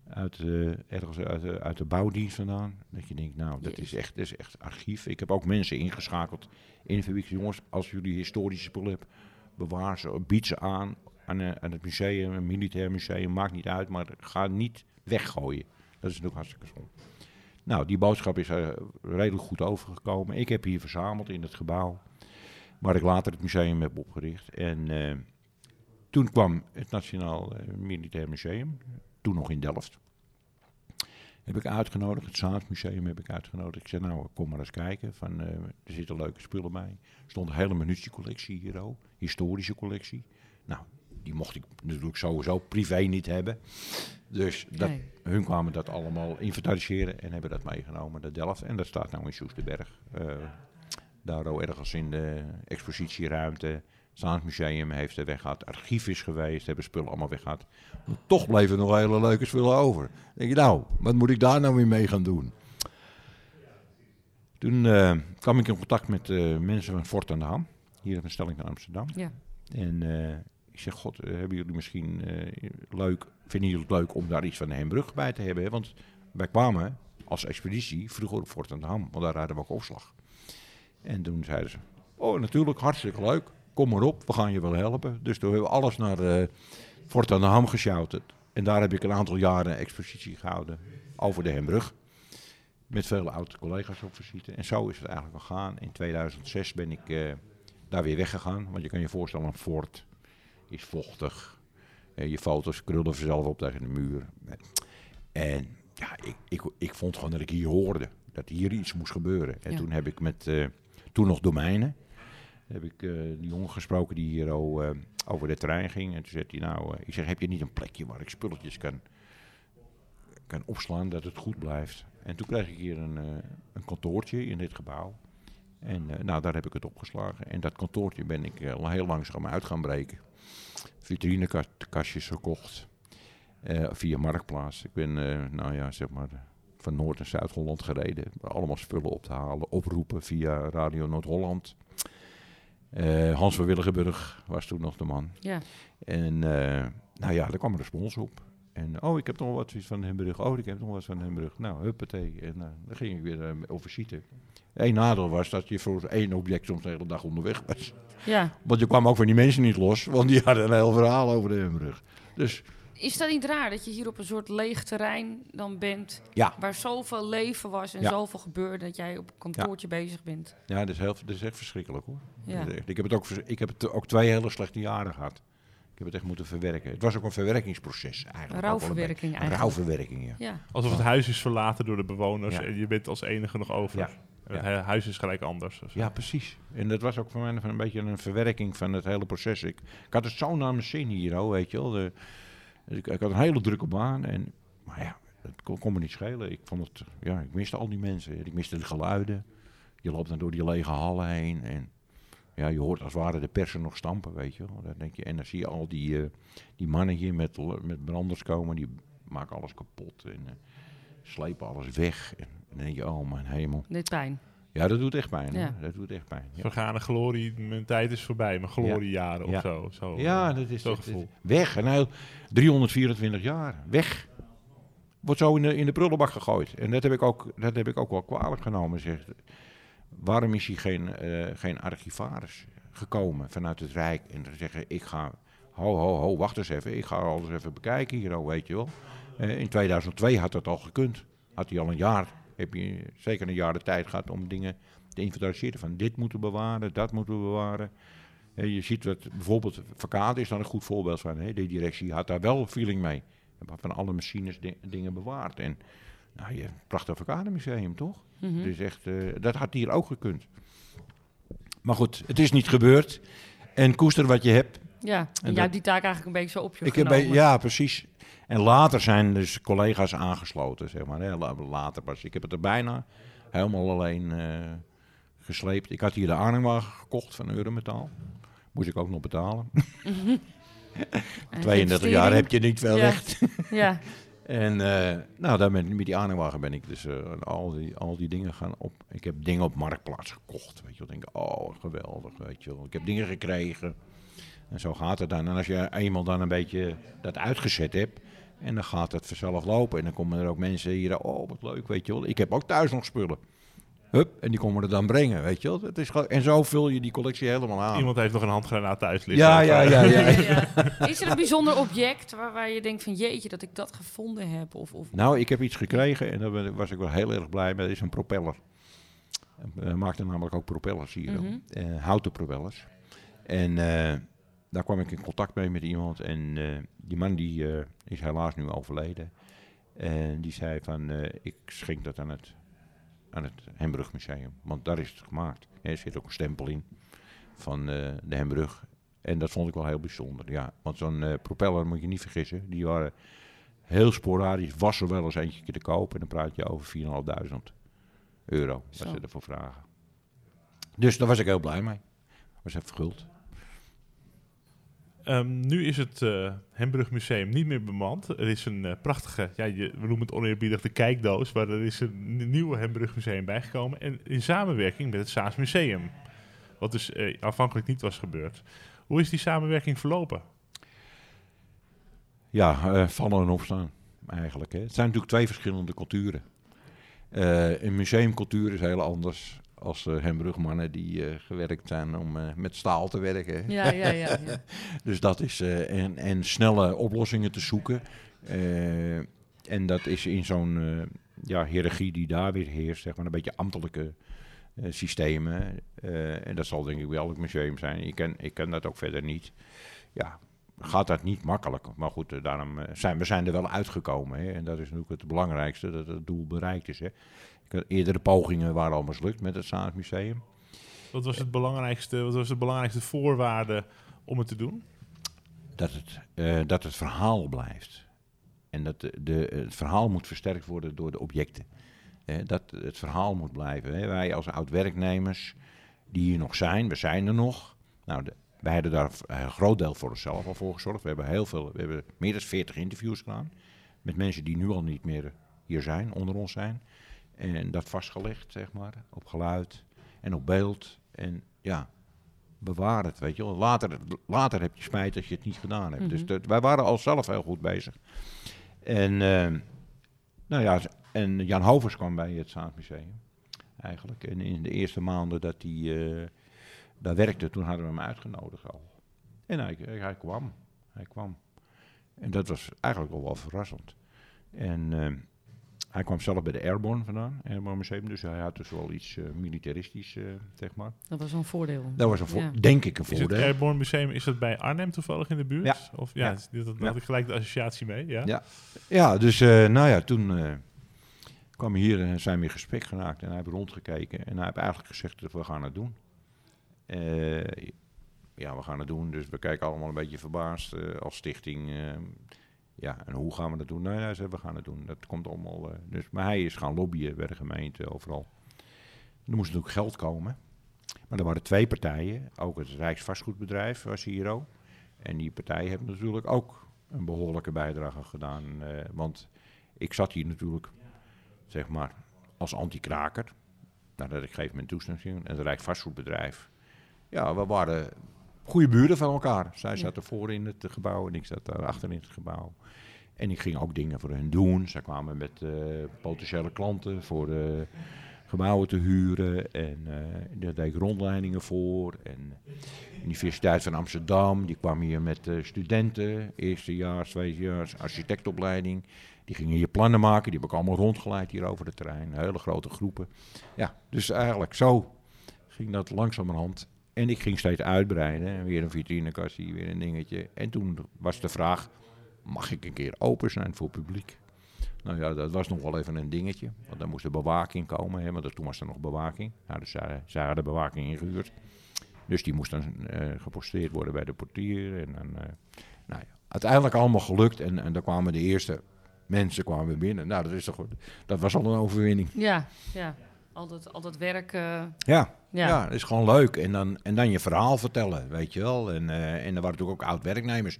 Uit, eh, ergens uit, de- uit de bouwdienst vandaan. Dat je denkt, nou, dat is, echt, dat is echt archief. Ik heb ook mensen ingeschakeld in de fabriek. Jongens, als jullie historische spullen hebben, bewaar ze, bied ze aan aan, eh, aan het museum, een militair museum, maakt niet uit, maar ga niet weggooien. Dat is natuurlijk hartstikke zonde. Nou, die boodschap is redelijk goed overgekomen. Ik heb hier verzameld in het gebouw, waar ik later het museum heb opgericht. En eh, toen kwam het Nationaal eh, Militair Museum, toen nog in Delft. Heb ik uitgenodigd, het Zaanmuseum heb ik uitgenodigd. Ik zei, nou, kom maar eens kijken. Van, eh, er zitten leuke spullen bij. Er stond een hele munitiecollectie hier ook, historische collectie. Nou, die mocht ik natuurlijk sowieso privé niet hebben. Dus dat, Nee. hun kwamen dat allemaal inventariseren en hebben dat meegenomen naar Delft. En dat staat nou in Soesterberg. Eh daar ook ergens in de expositieruimte. Staatsmuseum heeft er weggehad. Het archief is geweest, hebben spullen allemaal weggehad. Maar toch bleven er nog hele leuke spullen over. Dan denk je, nou, wat moet ik daar nou weer mee gaan doen? Toen eh, kwam ik in contact met eh, mensen van Fort aan de Ham. Hier op een stelling in Amsterdam. Ja. En eh, ik zeg, god, hebben jullie misschien leuk, vinden jullie het leuk om daar iets van de Hembrug bij te hebben? Want wij kwamen als expeditie vroeger op Fort aan de Ham, want daar hadden we ook opslag. En toen zeiden ze, oh natuurlijk, hartstikke leuk, kom maar op, we gaan je wel helpen. Dus toen hebben we alles naar eh, Fort aan de Ham gesjouterd. En daar heb ik een aantal jaren expositie gehouden over de Hembrug. Met vele oude collega's op visite. En zo is het eigenlijk gegaan. In 2006 ben ik eh, daar weer weggegaan. Want je kan je voorstellen, een fort is vochtig. Eh, je foto's krullen vanzelf op tegen de muur. En ja, ik, ik, ik vond gewoon dat ik hier hoorde. Dat hier iets moest gebeuren. En Ja. toen heb ik met, toen nog domeinen, heb ik eh, die jongen gesproken die hier al, eh, over de terrein ging. En toen zei hij nou, eh, ik zeg, heb je niet een plekje waar ik spulletjes kan, kan opslaan dat het goed blijft? En toen kreeg ik hier een, een kantoortje in dit gebouw. En nou, daar heb ik het opgeslagen. En dat kantoortje ben ik al heel langzaam uit gaan breken. Vitrinekastjes gekocht. via Marktplaats. Ik ben, nou ja, zeg maar, van Noord- naar Zuid-Holland gereden. Allemaal spullen op te halen. Oproepen via Radio Noord-Holland. Eh, Hans van Willigenburg was toen nog de man. Ja. En eh, nou ja, daar kwam een respons op. En oh, ik heb nog wat van Hembrug. Oh, ik heb nog wat van Hembrug. Nou, huppatee. En uh, dan ging ik weer over visite. Eén nadeel was dat je voor één object soms de hele dag onderweg was. Ja. Want je kwam ook van die mensen niet los, want die hadden een heel verhaal over de Hembrug. Dus Is dat niet raar dat je hier op een soort leeg terrein dan bent, ja, waar zoveel leven was en Ja. zoveel gebeurde, dat jij op een kantoortje bezig bent? ja dat, is heel, dat is echt verschrikkelijk hoor. Ik, heb het ook, ik heb het ook twee hele slechte jaren gehad. Ik heb het echt moeten verwerken. Het was ook een verwerkingsproces eigenlijk. een Rouwverwerking beetje. Een eigenlijk. rouwverwerking, ja. Ja. Alsof het huis is verlaten door de bewoners Ja. en je bent als enige nog over. Het Ja. hu- huis is gelijk anders. Ja, precies. En dat was ook voor mij een beetje een verwerking van het hele proces. Ik, ik had het zo naar mijn zin hier, oh, weet je wel. De, ik, ik had een hele drukke baan. En, maar ja, het kon, kon me niet schelen. Ik, vond het, ja, ik miste al die mensen. Ik miste de geluiden. Je loopt dan door die lege hallen heen. En ja, je hoort als het ware de persen nog stampen, weet je wel. Dan denk je, en dan zie je al die, eh, die mannen hier met, met branders komen. Die maken alles kapot en eh, slepen alles weg. En dan denk je, oh mijn hemel. Dit pijn. Ja, dat doet echt pijn. Ja. Dat doet echt pijn. Ja. Vergane glorie, mijn tijd is voorbij. Mijn gloriejaren of Ja. zo. zo Ja, eh, dat is is- gevoel. Weg. En heel 324 jaar. Weg. Wordt zo in de, in de prullenbak gegooid. En dat heb ik ook, dat heb ik ook wel kwalijk genomen. Zeg. Waarom is hier geen, eh, geen archivaris gekomen vanuit het Rijk en te zeggen: Ik ga. Ho, ho, ho, wacht eens even. Ik ga alles even bekijken hier, oh, weet je wel. Eh, in 2002 had dat al gekund. Had hij al een jaar, heb je zeker een jaar de tijd gehad om dingen te inventariseren. Van dit moeten we bewaren, dat moeten we bewaren. Je ziet dat bijvoorbeeld Verkade is daar een goed voorbeeld van. Hè. De directie had daar wel feeling mee. Van alle machines di- dingen bewaard. En nou, je hebt een prachtig Verkade museum, toch? Mhm. Dus echt, eh, dat had hier ook gekund. Maar goed, het is niet gebeurd. En koester wat je hebt. Ja, en, En jij dat- hebt die taak eigenlijk een beetje zo op je Ik heb bij, ja, precies. En later zijn dus collega's aangesloten, zeg maar. Hè. Later pas. Ik heb het er bijna helemaal alleen eh, gesleept. Ik had hier de aanhangwagen gekocht van Eurometaal. Moest ik ook nog betalen. En 32 jaar heb je niet veel Ja. recht. Ja, En eh, nou, daar ben, met die aanhangwagen ben ik dus eh, al, die, al die dingen gaan op. Ik heb dingen op Marktplaats gekocht. Weet je wel, denk ik, oh geweldig, weet je wel. Ik heb dingen gekregen. En zo gaat het dan. En als je eenmaal dan een beetje dat uitgezet hebt. En dan gaat het vanzelf lopen. En dan komen er ook mensen hier, oh wat leuk, weet je wel. Ik heb ook thuis nog spullen. Hup, en die komen er dan brengen, weet je wel. Het is gewoon, en zo vul je die collectie helemaal aan. Iemand heeft nog een handgranaat thuis liggen. ja, ja, ja, ja, Ja, ja. Is er een bijzonder object waar, waar je denkt van jeetje dat ik dat gevonden heb? Of, of Nou, ik heb iets gekregen en daar was ik wel heel erg blij mee. Dat is een propeller. Maakte namelijk ook propellers hier, Mhm. eh, houten propellers. En eh, daar kwam ik in contact mee met iemand. En eh, die man die eh, is helaas nu overleden. En die zei van, eh, ik schenk dat aan het, aan het Hembrug Museum. Want daar is het gemaakt. Er zit ook een stempel in van de Hembrug. En dat vond ik wel heel bijzonder, ja. Want zo'n propeller moet je niet vergissen. Die waren heel sporadisch. Was er wel eens eentje te kopen. En dan praat je over 4.500 euro. Wat ze ervoor vragen. Dus daar was ik heel blij mee. Was even guld. Ehm, nu is het eh Hembrug Museum niet meer bemand. Er is een eh, prachtige, ja, we noemen het oneerbiedig de kijkdoos, maar er is een nieuwe Hembrug Museum bijgekomen. En in samenwerking met het Saas Museum. Wat dus eh, aanvankelijk niet was gebeurd. Hoe is die samenwerking verlopen? Ja, vallen en opstaan eigenlijk. Hè. Het zijn natuurlijk twee verschillende culturen. Een museumcultuur is heel anders als Hembrugmannen die eh, gewerkt zijn om eh, met staal te werken. Ja, ja, ja. ja. Dus dat is eh, en, en snelle oplossingen te zoeken. Eh, en dat is in zo'n eh, ja, hiërarchie die daar weer heerst, zeg maar, een beetje ambtelijke eh, systemen. Eh, en dat zal denk ik bij elk museum zijn. Ik ken, ik ken dat ook verder niet. Ja, gaat dat niet makkelijk. Maar goed, eh, daarom eh, zijn we zijn er wel uitgekomen. Hè? En dat is natuurlijk het belangrijkste, dat het doel bereikt is. Hè? Eerdere pogingen waren al mislukt met het Saans Museum. Wat was, het belangrijkste, wat was de belangrijkste voorwaarde om het te doen? dat het, eh, dat het verhaal blijft. En dat de, de, het verhaal moet versterkt worden door de objecten. Eh, dat het verhaal moet blijven. Hè. Wij als oud-werknemers die hier nog zijn, we zijn er nog. Nou, de, wij hebben daar een groot deel voor onszelf al voor gezorgd. We hebben heel veel, we hebben meer dan 40 interviews gedaan. Met mensen die nu al niet meer hier zijn, onder ons zijn. En dat vastgelegd, zeg maar, op geluid en op beeld. En ja, bewaar het, weet je wel. Later, later heb je spijt dat je het niet gedaan hebt. Dus Mhm. dat, wij waren al zelf heel goed bezig. En, eh, nou ja, en Jan Hovers kwam bij het Staatsmuseum eigenlijk. En in de eerste maanden dat hij eh, daar werkte, toen hadden we hem uitgenodigd al. En hij, hij kwam. Hij kwam. En dat was eigenlijk wel wel verrassend. En eh, hij kwam zelf bij de Airborne vandaan, Airborne Museum. Dus hij had dus wel iets eh, militaristisch, eh, zeg maar. Dat was een voordeel. Dat was een vo- Ja. denk ik een Is het voordeel. Airborne Museum, is dat bij Arnhem toevallig in de buurt? Ja. Of, ja, dat, dat Ja. had ik gelijk de associatie mee. Ja. Ja. Ja, dus eh, nou ja, toen eh, kwam hij hier en zijn we in gesprek geraakt. En hij heeft rondgekeken en hij heeft eigenlijk gezegd, dat we gaan het doen. Eh, ja, we gaan het doen. Dus we kijken allemaal een beetje verbaasd eh, als stichting. Ja, en hoe gaan we dat doen? Nou ja, zei, we gaan het doen. Dat komt allemaal. eh, dus, maar hij is gaan lobbyen bij de gemeente, overal. Er moest natuurlijk geld komen. Maar er waren twee partijen. Ook het Rijksvastgoedbedrijf was hier ook. En die partij heeft natuurlijk ook een behoorlijke bijdrage gedaan. eh, want ik zat hier natuurlijk, zeg maar, als anti-kraker. Daar had ik gegeven moment toestemming. En het Rijksvastgoedbedrijf. Ja, we waren goede buren van elkaar. Zij zat ervoor in het gebouw en ik zat daar achter in het gebouw. En ik ging ook dingen voor hen doen. Zij kwamen met eh, potentiële klanten voor de gebouwen te huren. En eh daar deed ik rondleidingen voor. En de Universiteit van Amsterdam, die kwam hier met studenten. Eerstejaars, tweedejaars, architectopleiding. Die gingen hier plannen maken. Die heb ik allemaal rondgeleid hier over het terrein. Hele grote groepen. Ja, dus eigenlijk zo ging dat langzamerhand. En ik ging steeds uitbreiden. En Weer een vitrinekastje, weer een dingetje. En toen was de vraag, mag ik een keer open zijn voor publiek? Nou ja, dat was nog wel even een dingetje. Want dan moest de bewaking komen. Hè, want toen was er nog bewaking. Nou, dus zij, zij hadden bewaking ingehuurd. Dus die moest dan eh, geposteerd worden bij de portier. En eh, nou ja, uiteindelijk allemaal gelukt. En, en dan kwamen de eerste mensen kwamen binnen. Nou, dat, is toch, dat was al een overwinning. Ja, ja. Altijd, altijd werk. eh, Ja, ja. ja. dat is gewoon leuk. En dan, en dan je verhaal vertellen, weet je wel. En, eh, en er waren natuurlijk ook oud-werknemers.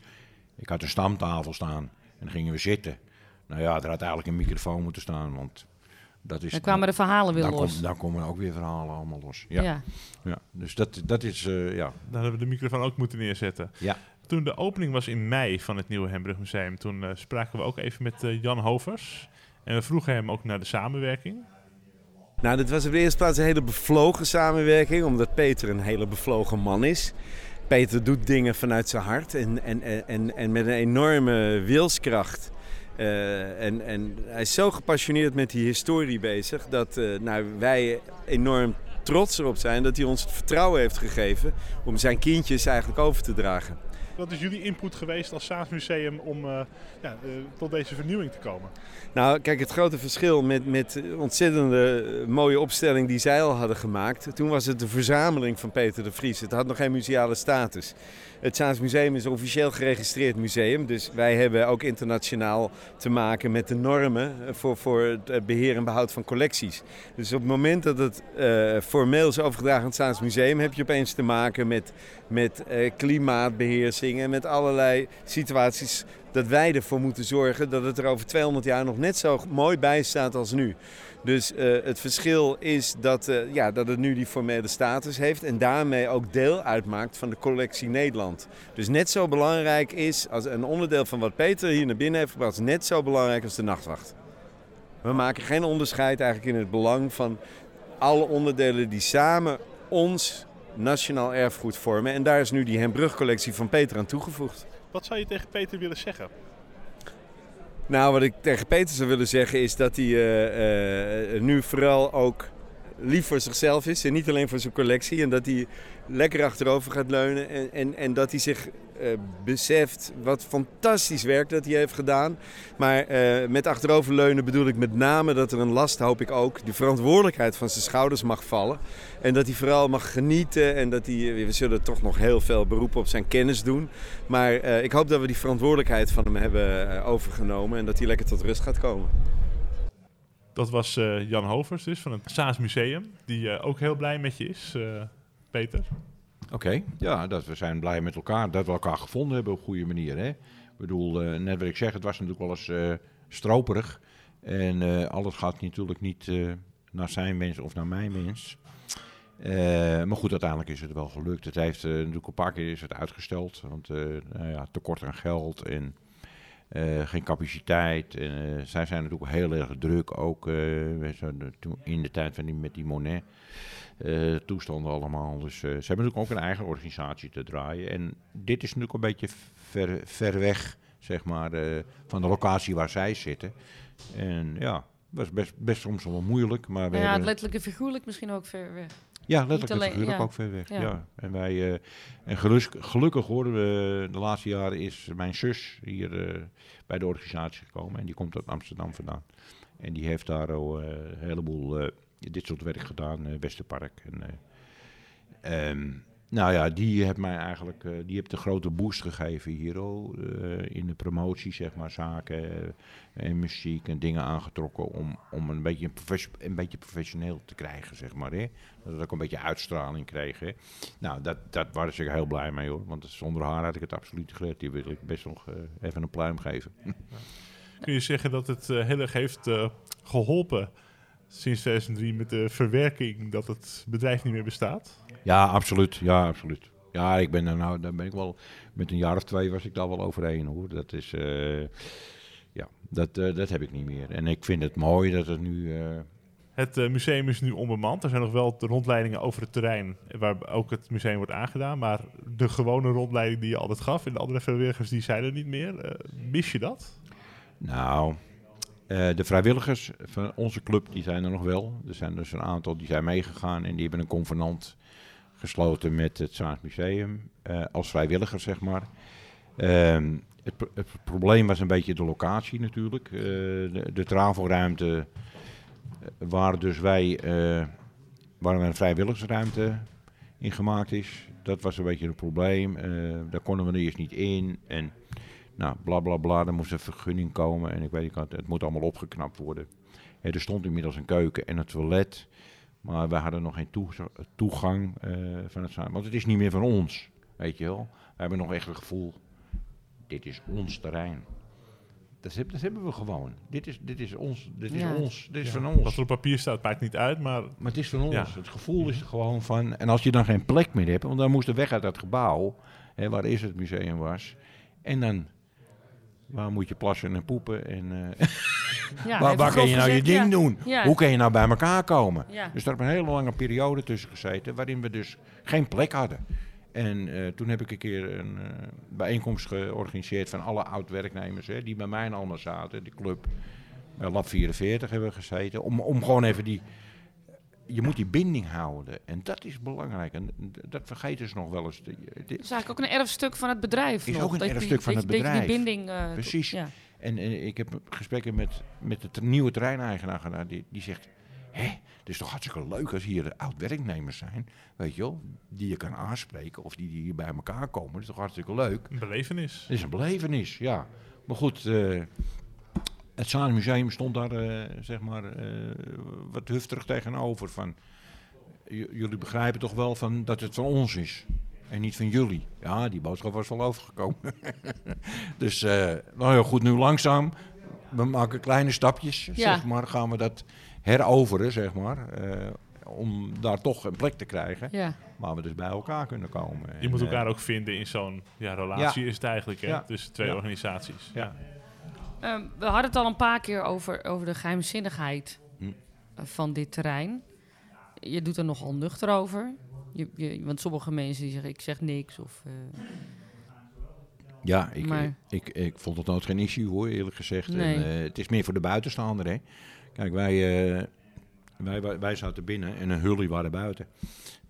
Ik had een stamtafel staan en dan gingen we zitten. Nou ja, er had eigenlijk een microfoon moeten staan, want dat is... Dan kwamen de verhalen weer dan los. kom- dan komen ook weer verhalen allemaal los. Ja, ja. ja. Dus dat, dat is, eh, ja. Daar hebben we de microfoon ook moeten neerzetten. Ja. Toen de opening was in mei van het nieuwe Hembrug Museum, toen spraken we ook even met Jan Hovers. En we vroegen hem ook naar de samenwerking. Nou, dit was op de eerste plaats een hele bevlogen samenwerking, omdat Peter een hele bevlogen man is. Peter doet dingen vanuit zijn hart en, en, en- en, met een enorme wilskracht. Eh, en, en hij is zo gepassioneerd met die historie bezig dat eh, nou, wij enorm trots erop zijn dat hij ons het vertrouwen heeft gegeven om zijn kindjes eigenlijk over te dragen. Wat is jullie input geweest als Staatsmuseum om eh, ja, eh, tot deze vernieuwing te komen? Nou, kijk, het grote verschil met, met de ontzettende eh, mooie opstelling die zij al hadden gemaakt. Toen was het de verzameling van Peter de Vries. Het had nog geen museale status. Het Staatsmuseum is een officieel geregistreerd museum. Dus wij hebben ook internationaal te maken met de normen voor, voor het eh, beheer en behoud van collecties. Dus op het moment dat het formeel is overgedragen aan het Staatsmuseum, heb je opeens te maken met, met eh, klimaatbeheersing en met allerlei situaties dat wij ervoor moeten zorgen dat het er over 200 jaar nog net zo mooi bij staat als nu. Dus eh, het verschil is dat, eh, ja, dat het nu die formele status heeft en daarmee ook deel uitmaakt van de collectie Nederland. Dus net zo belangrijk is als een onderdeel van wat Peter hier naar binnen heeft gebracht, net zo belangrijk als de nachtwacht. We maken geen onderscheid eigenlijk in het belang van alle onderdelen die samen ons nationaal erfgoed vormen. En daar is nu die Hembrug-collectie van Peter aan toegevoegd. Wat zou je tegen Peter willen zeggen? Nou, wat ik tegen Peter zou willen zeggen is dat hij eh, eh, nu vooral ook lief voor zichzelf is en niet alleen voor zijn collectie. En dat hij lekker achterover gaat leunen en, en, en dat hij zich eh, beseft wat fantastisch werk dat hij heeft gedaan. Maar eh, met achteroverleunen bedoel ik met name dat er een last, hoop ik ook, die verantwoordelijkheid van zijn schouders mag vallen. En dat hij vooral mag genieten en dat hij, we zullen toch nog heel veel beroep op zijn kennis doen. Maar eh, ik hoop dat we die verantwoordelijkheid van hem hebben eh, overgenomen en dat hij lekker tot rust gaat komen. Dat was eh, Jan Hovers dus van het Staatsmuseum, die eh, ook heel blij met je is, eh, Peter. Oké, ja, dat we zijn blij met elkaar dat we elkaar gevonden hebben op goede manier. Hè? Ik bedoel, eh, net wat ik zeg, het was natuurlijk wel eens eh, stroperig. En eh, alles gaat natuurlijk niet naar zijn wens of naar mijn wens. Maar goed, uiteindelijk is het wel gelukt. Het heeft natuurlijk een paar keer is het uitgesteld, want nou ja, tekort aan geld. En eh, geen capaciteit. Eh, zij zijn natuurlijk heel erg druk, ook eh, in de tijd van die, met die Monet. toestanden allemaal. Dus ze hebben natuurlijk ook een eigen organisatie te draaien. En dit is natuurlijk een beetje ver, ver weg, zeg maar, van de locatie waar zij zitten. En ja, was best, best soms wel moeilijk. Maar ja, hebben, letterlijk en figuurlijk misschien ook ver weg. Ja, letterlijk en alleen- ja. ook ver weg. Ja. Ja. En, wij, eh, en gelukkig hoor, eh, de laatste jaren is mijn zus hier eh, bij de organisatie gekomen. En die komt uit Amsterdam vandaan. En die heeft daar al eh, een heleboel dit soort werk gedaan, Westerpark. En, eh, ehm, nou ja, die heeft mij eigenlijk eh, die heeft de grote boost gegeven hier al. eh, in de promotie, zeg maar, zaken eh, en muziek en dingen aangetrokken om, om een, beetje een beetje professioneel te krijgen, zeg maar. Hè? Dat het ook een beetje uitstraling kreeg. Nou, dat, dat was ik heel blij mee hoor. Want zonder haar had ik het absoluut gered. Die wil ik best nog even een pluim geven. Kun je zeggen dat het heel erg heeft eh, geholpen sinds 2003 met de verwerking dat het bedrijf niet meer bestaat? Ja, absoluut. Ja, absoluut. Ja, ik ben er nou, daar ben ik wel, met een jaar of twee was ik daar wel overheen hoor. Dat is, eh, ja, dat, eh, dat heb ik niet meer. En ik vind het mooi dat het nu, eh, Het museum is nu onbemand. Er zijn nog wel de rondleidingen over het terrein waar ook het museum wordt aangedaan. Maar de gewone rondleiding die je altijd gaf en de andere vrijwilligers die zijn er niet meer. Mis je dat? nou, eh, de vrijwilligers van onze club, die zijn er nog wel. Er zijn dus een aantal die zijn meegegaan en die hebben een convenant gesloten met het Zaans Museum eh, als vrijwilliger, zeg maar. Ehm, het, pro- het probleem was een beetje de locatie natuurlijk. Eh, de, de travelruimte waar dus wij, waar een vrijwilligersruimte in gemaakt is. Dat was een beetje een probleem. Daar konden we er eerst niet in. En nou, bla bla bla, er moest een vergunning komen. En ik weet niet, wat, het moet allemaal opgeknapt worden. Hè, er stond inmiddels een keuken en een toilet. Maar we hadden nog geen toe- toegang eh, van het samen. Want het is niet meer van ons, weet je wel. We hebben nog echt het gevoel, dit is ons terrein. Dat, heb- dat hebben we gewoon. Dit is, dit is ons, dit is Ja. ons, dit is Ja, van Wat ons. er op papier staat maakt niet uit, maar Maar het is van ons. Ja. Het gevoel is er gewoon van. En als je dan geen plek meer hebt, want dan moest er weg uit dat gebouw, hè, waar eerst het museum was. En dan, waar moet je plassen en poepen? En, eh, Ja, waar waar kun je nou je ding ja. doen? Ja. Hoe kun je nou bij elkaar komen? Ja. Dus daar heb een hele lange periode tussen gezeten, waarin we dus geen plek hadden. En eh, toen heb ik een keer een eh, bijeenkomst georganiseerd van alle oud-werknemers, hè, die bij mij allemaal zaten, de club. Lab 44 hebben we gezeten, om, om gewoon even die... Je moet die binding houden en dat is belangrijk. En dat vergeten ze nog wel eens. Het is eigenlijk ook een erfstuk van het bedrijf. Is nog, ook een dat je die- erfstuk van het je- dat je bedrijf. Die binding. eh, Precies. Ja. En ik heb gesprekken met, met de nieuwe terreineigenaar gedaan. Die, die zegt, hè, het is toch hartstikke leuk als hier oud-werknemers zijn. Weet je wel, die je kan aanspreken of die, die hier bij elkaar komen. Dat is toch hartstikke leuk. een belevenis. Het is een belevenis, ja. Maar goed, eh, het Zaans Museum stond daar, eh, zeg maar, eh, wat hufterig tegenover. Van, jullie begrijpen toch wel van dat het van ons is. En niet van jullie. Ja, die boodschap was wel overgekomen. dus, eh, nou ja, goed, nu langzaam. We maken kleine stapjes, Ja. zeg maar. Gaan we dat heroveren, zeg maar. eh, om daar toch een plek te krijgen. Ja. Waar we dus bij elkaar kunnen komen. Je moet elkaar ook vinden in zo'n ja, relatie, is het eigenlijk, hè, Ja. tussen twee Ja. organisaties. Ja. Ehm, we hadden het al een paar keer over, over de geheimzinnigheid Hm. van dit terrein. Je doet er nogal nuchter over. Je, je, want sommige mensen die zeggen, ik zeg niks. Of, eh, Ja, ik, Maar- ik, ik vond het nooit geen issue hoor, eerlijk gezegd. Nee. En, eh, het is meer voor de buitenstaander, hè. Kijk, wij, eh, wij, wij, wij zaten binnen en een hully waren buiten.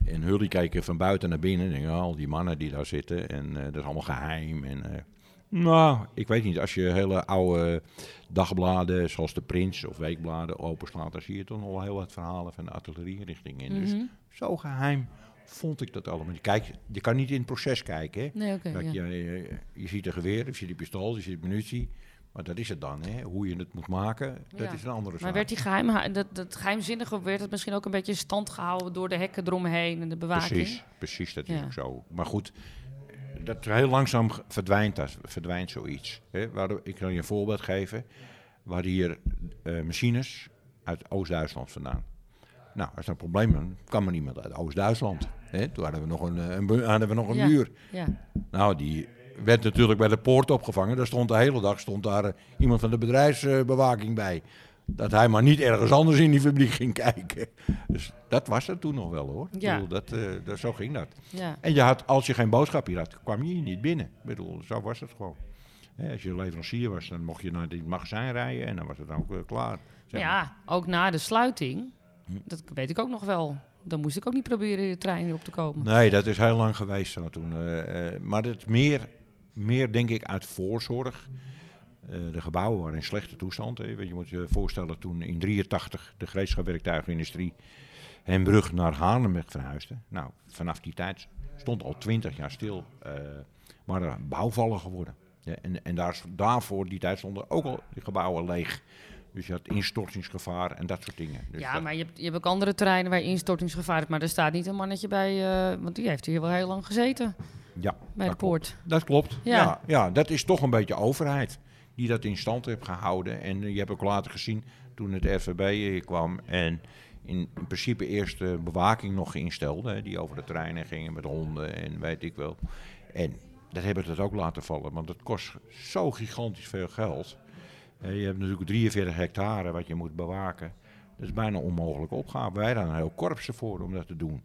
En hully kijken van buiten naar binnen en denken, al die mannen die daar zitten. En dat is allemaal geheim. En, nou, ik weet niet, als je hele oude dagbladen, zoals de Prins of weekbladen openslaat, dan zie je toch nog wel heel wat verhalen van de artillerierichting in. Dus mhm. zo geheim vond ik dat allemaal. Kijk, je kan niet in het proces kijken, hè. Nee, ja. je, je, je ziet een geweer, je ziet een pistool, je ziet munitie. Maar dat is het dan, hè? Hoe je het moet maken, dat Ja. is een andere zaak. Maar werd die geheim, dat, dat geheimzinnige, werd het misschien ook een beetje in stand gehouden door de hekken eromheen en de bewaking? Precies, precies, dat is Ja. ook zo. Maar goed, dat heel langzaam verdwijnt, dat, verdwijnt zoiets. Hè? Waar, ik kan je een voorbeeld geven. Waar hier eh, machines uit Oost-Duitsland vandaan. Nou, als er een probleem is, kwam er niemand uit Oost-Duitsland. hè. Toen hadden we nog een, eh, een, hadden we nog een Ja. muur. Ja. Nou, die werd natuurlijk bij de poort opgevangen. Daar stond de hele dag stond daar eh, iemand van de bedrijfsbewaking bij. Dat hij maar niet ergens anders in die fabriek ging kijken. Dus dat was er toen nog wel hoor. Ik bedoel, dat, eh, dat, zo ging dat. Ja. En je had, als je geen boodschap hier had, kwam je hier niet binnen. Ik bedoel, zo was het gewoon. Hè, als je leverancier was, dan mocht je naar dit magazijn rijden en dan was het ook eh, klaar. zeg maar. ja, ook na de sluiting, dat weet ik ook nog wel. Dan moest ik ook niet proberen de trein op te komen. Nee, dat is heel lang geweest zo toen. eh, maar het meer, meer denk ik uit voorzorg. Eh, de gebouwen waren in slechte toestand. Hè. Je moet je voorstellen toen in 83 de gereedschapwerktuigenindustrie Hembrug naar Haarlem verhuisde. Nou, vanaf die tijd stond al 20 jaar stil. eh maar er bouwvallen geworden. Ja, en en daar, daarvoor die tijd stonden ook al die gebouwen leeg. Dus je had instortingsgevaar en dat soort dingen. Dus ja, maar je hebt, je hebt ook andere terreinen waar instortingsgevaar hebt. Maar er staat niet een mannetje bij, eh, want die heeft hier wel heel lang gezeten ja, bij de dat klopt. poort. Dat klopt. Ja. Ja. Ja, dat is toch een beetje overheid die dat in stand heeft gehouden. En eh, je hebt ook later gezien toen het RVB hier kwam en in, in principe eerst de bewaking nog instelde. Die over de treinen gingen met honden en weet ik wel. En dat hebben ze ook laten vallen, want het kost zo gigantisch veel geld. Eh, je hebt natuurlijk 43 hectare wat je moet bewaken. Dat is bijna een onmogelijke opgave. Wij hadden een heel korps ervoor om dat te doen.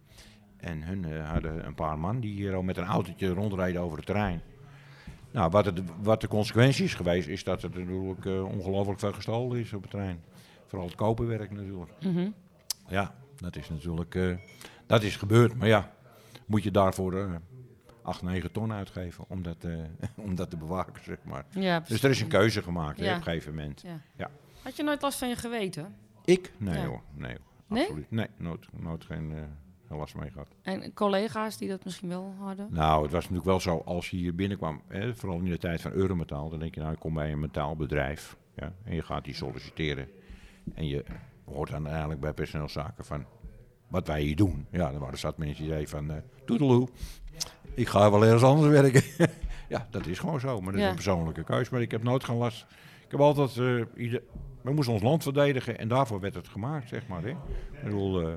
En hun eh, hadden een paar man die hier al met een autootje rondrijden over het terrein. Nou, wat, het, wat de consequentie is geweest, is dat er natuurlijk eh, ongelooflijk veel gestolen is op het terrein. Vooral het koperwerk natuurlijk. Mhm. Ja, dat is natuurlijk eh, dat is gebeurd. Maar ja, moet je daarvoor eh 8, 9 ton uitgeven om dat, eh, om dat te bewaken, zeg maar. Ja, Dus er is een keuze gemaakt hè, Ja. op een gegeven moment. Ja. Ja. Had je nooit last van je geweten? Ik? Nee hoor, nee hoor. Nee? Absoluut. Nee, nooit, nooit geen last mee gehad. En collega's die dat misschien wel hadden? Nou, het was natuurlijk wel zo, als je hier binnenkwam, hè, vooral in de tijd van Eurometaal, dan denk je, nou, ik kom bij een metaalbedrijf ja, en je gaat die solliciteren. En je hoort dan eigenlijk bij personeelszaken van wat wij hier doen. Ja, dan waren zat mensen die zeiden van, eh toedeloe, ik ga wel ergens anders werken. ja, dat is gewoon zo, maar dat Ja. is een persoonlijke keus. Maar ik heb nooit geen last. Ik heb altijd, eh, ieder, we moesten ons land verdedigen en daarvoor werd het gemaakt, zeg maar. Hè. Ik bedoel, eh,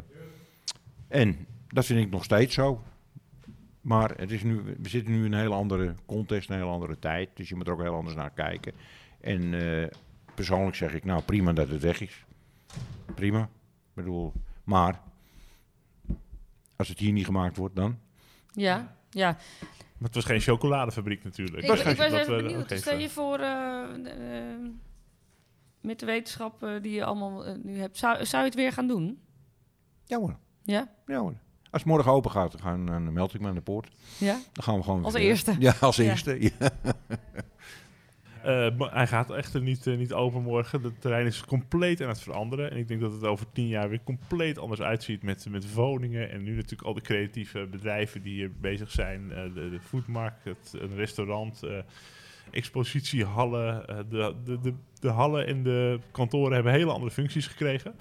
en dat vind ik nog steeds zo. Maar het is nu, we zitten nu in een hele andere context, een hele andere tijd. Dus je moet er ook heel anders naar kijken. En eh, persoonlijk zeg ik, nou prima dat het weg is. Prima. Ik bedoel, maar als het hier niet gemaakt wordt, dan? Ja, ja. Maar het was geen chocoladefabriek natuurlijk. Ik, ik was Dat even benieuwd. Stel je voor, eh, eh, met de wetenschap die je allemaal nu hebt, zou, zou je het weer gaan doen? Ja hoor. Ja? Ja hoor. Als het morgen open gaat, dan, gaan, dan meld ik me aan de poort. Ja? Dan gaan we gewoon... Als weer- eerste. Ja, als Ja. eerste. Ja. Eh, maar hij gaat echter niet, eh, niet open morgen. Het terrein is compleet aan het veranderen. En ik denk dat het over tien jaar weer compleet anders uitziet met, met woningen. En nu natuurlijk al de creatieve bedrijven die hier bezig zijn. Eh, de, de foodmarket, een restaurant, eh, expositiehallen. eh, de, de, de, de hallen en de kantoren hebben hele andere functies gekregen.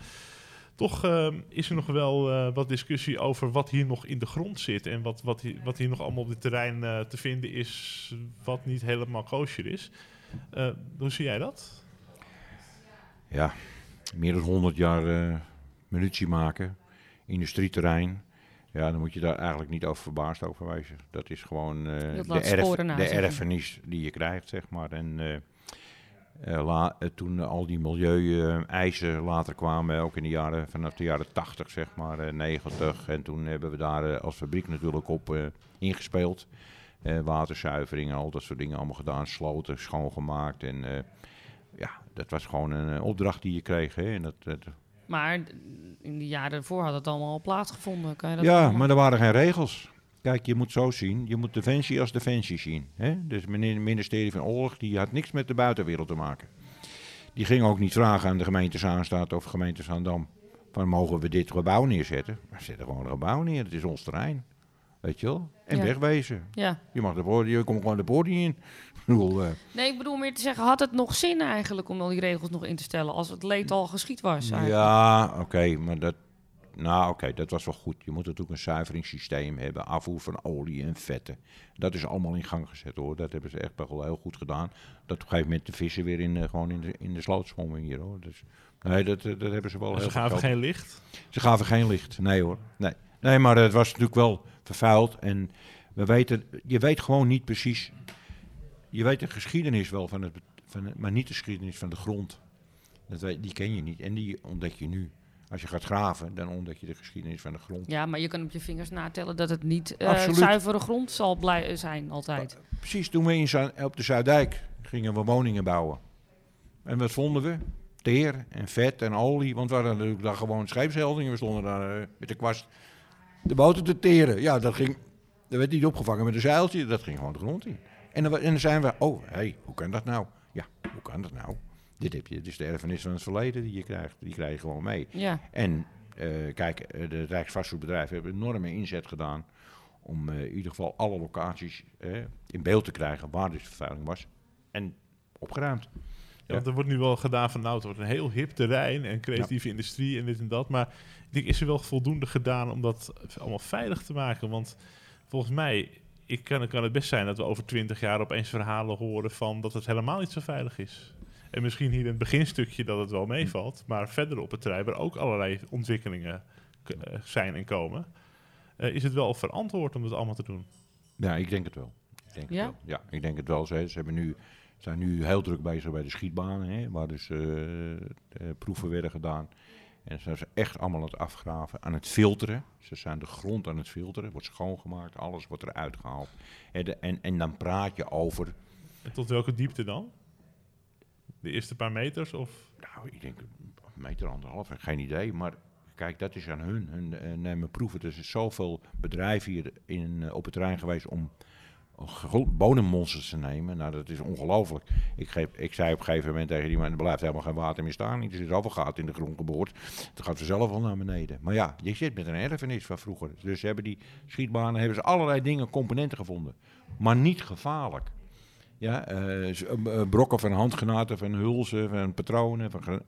Toch eh, is er nog wel eh, wat discussie over wat hier nog in de grond zit. En wat, wat, hier, wat hier nog allemaal op dit terrein eh, te vinden is, wat niet helemaal kosher is. Eh, hoe zie jij dat? ja, meer dan 100 jaar eh, munitie maken. Industrieterrein. Ja, dan moet je daar eigenlijk niet over verbaasd over wezen. Dat is gewoon eh, Dat de, erf, de erfenis die je krijgt, zeg maar. En la- eh, toen al die milieu-eisen later kwamen, ook in de jaren, vanaf de jaren 80, zeg maar, eh, 90. En toen hebben we daar eh, als fabriek natuurlijk op eh, ingespeeld. Eh, waterzuivering en al dat soort dingen allemaal gedaan. Sloten schoongemaakt. En eh, ja, dat was gewoon een eh, opdracht die je kreeg. Hè? En dat, dat, Maar in de jaren ervoor had het allemaal al plaatsgevonden. Kan je dat ja, allemaal- maar er waren geen regels. Kijk, je moet zo zien. Je moet Defensie als Defensie zien. Hè? Dus meneer het ministerie van Oorlog, die had niks met de buitenwereld te maken. Die ging ook niet vragen aan de gemeente Zaanstad of gemeente Zaandam... van mogen we dit gebouw neerzetten? We zetten gewoon een gebouw neer, het is ons terrein. Weet je wel? En Ja. wegwezen. Ja. Je, mag de poort, je komt gewoon de poort niet in. Bedoel, eh, Nee, ik bedoel meer te zeggen, had het nog zin eigenlijk om al die regels nog in te stellen als het leed al geschied was? eigenlijk? Ja, oké, maar dat. Nou, oké, dat was wel goed. Je moet natuurlijk een zuiveringssysteem hebben, afvoer van olie en vetten. Dat is allemaal in gang gezet hoor. Dat hebben ze echt wel heel goed gedaan. Dat op een gegeven moment de vissen weer in, eh, gewoon in de, in de sloot zwommen hier hoor. Dus, nee, dat, eh, dat hebben ze wel Ze heel gaven geen licht. Ze gaven geen licht. Nee hoor. Nee, nee maar het was natuurlijk wel vervuild. En we weten, je weet gewoon niet precies je weet de geschiedenis wel van het, van het- maar niet de geschiedenis van de grond. Dat weet, die ken je niet en die ontdek je nu. Als je gaat graven, dan ontdek je de geschiedenis van de grond. Ja, maar je kan op je vingers natellen dat het niet eh, zuivere grond zal blij zijn altijd. Precies, toen we in op de Zuidijk gingen we woningen bouwen. En wat vonden we? Teer en vet en olie, want we hadden natuurlijk daar gewoon scheepsheldingen. We stonden daar eh, met de kwast de boten te teren. Ja, dat ging, dat werd niet opgevangen met een zeiltje, dat ging gewoon de grond in. En dan, en dan zijn we, oh, hé, hey, hoe kan dat nou? Ja, hoe kan dat nou? Dit heb je, is de erfenis van het verleden die je krijgt. Die krijg je gewoon mee. Ja, En eh, kijk, eh, de Rijksvastgoedbedrijven hebben enorme inzet gedaan om eh, in ieder geval alle locaties in beeld te krijgen waar dus vervuiling was. En opgeruimd. Ja, want er wordt nu wel gedaan van nou, het wordt een heel hip terrein en creatieve industrie en dit en dat. Maar ik denk, is er wel voldoende gedaan om dat allemaal veilig te maken? Want volgens mij ik kan, kan het best zijn dat we over twintig jaar opeens verhalen horen van dat het helemaal niet zo veilig is. En misschien hier in het beginstukje dat het wel meevalt, maar verder op het terrein waar ook allerlei ontwikkelingen eh, zijn en komen, eh, is het wel verantwoord om dat allemaal te doen. Ja, ik denk het wel. Ik denk Ja? het wel. Ja, ik denk het wel. Ze, ze hebben nu, zijn nu heel druk bezig bij de schietbanen, hè, waar dus eh, proeven werden gedaan. En ze zijn ze echt allemaal aan het afgraven, aan het filteren. Ze zijn de grond aan het filteren, wordt schoongemaakt, alles wordt eruit gehaald. En, de- en, en dan praat je over En tot welke diepte dan? De eerste paar meters? Of? Nou, ik denk een meter, anderhalf, geen idee. Maar kijk, dat is aan hun. Hun eh, nemen proeven. Er is zoveel bedrijven hier in, eh, op het terrein geweest om bodemmonsters te nemen. Nou, dat is ongelooflijk. Ik, geef, ik zei op een gegeven moment tegen die man, er blijft helemaal geen water meer staan. Er zit zoveel gaten in de grond geboord. Het gaat vanzelf wel naar beneden. Maar ja, je zit met een erfenis van vroeger. Dus hebben die schietbanen, hebben ze allerlei dingen, componenten gevonden. Maar niet gevaarlijk. Ja, eh, brokken van handgranaten, van hulzen, van patronen. Van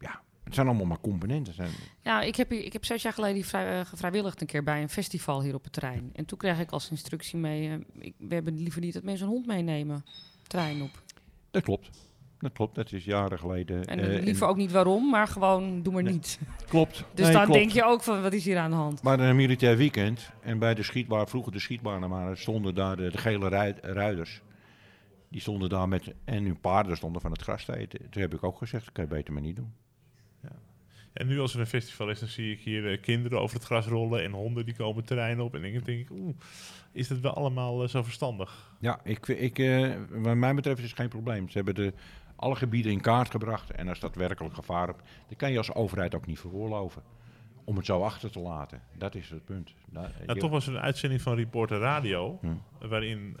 ja, het zijn allemaal maar componenten. Zijn, Ja, ik heb, hier, ik heb zes jaar geleden vrij, eh, gevrijwilligd een keer bij een festival hier op het terrein. En toen kreeg ik als instructie mee, ik, we hebben liever niet dat mensen een hond meenemen, trein op. dat klopt. Dat klopt, dat is jaren geleden. En liever ook niet waarom, maar gewoon doe maar Nee. niet. Klopt. Dus Nee, dan klopt. denk je ook van, wat is hier aan de hand? Hadden een militair weekend en bij de schietbaan, vroeger de schietbanen waren, stonden daar de, de gele rui- ruiders. Die stonden daar met, en hun paarden stonden van het gras te eten. Toen heb ik ook gezegd, dat kan je beter maar niet doen. En nu als er een festival is, dan zie ik hier eh, kinderen over het gras rollen en honden die komen terrein op. En dan denk ik, oeh, is dat wel allemaal eh, zo verstandig? Ja, ik, ik, eh, wat mij betreft is het geen probleem. Ze hebben de, alle gebieden in kaart gebracht. En als dat werkelijk gevaar hebt, dan kan je als overheid ook niet veroorloven. Om het zo achter te laten. Dat is het punt. Da- Nou, toch was er een uitzending van Reporter Radio, Hm. waarin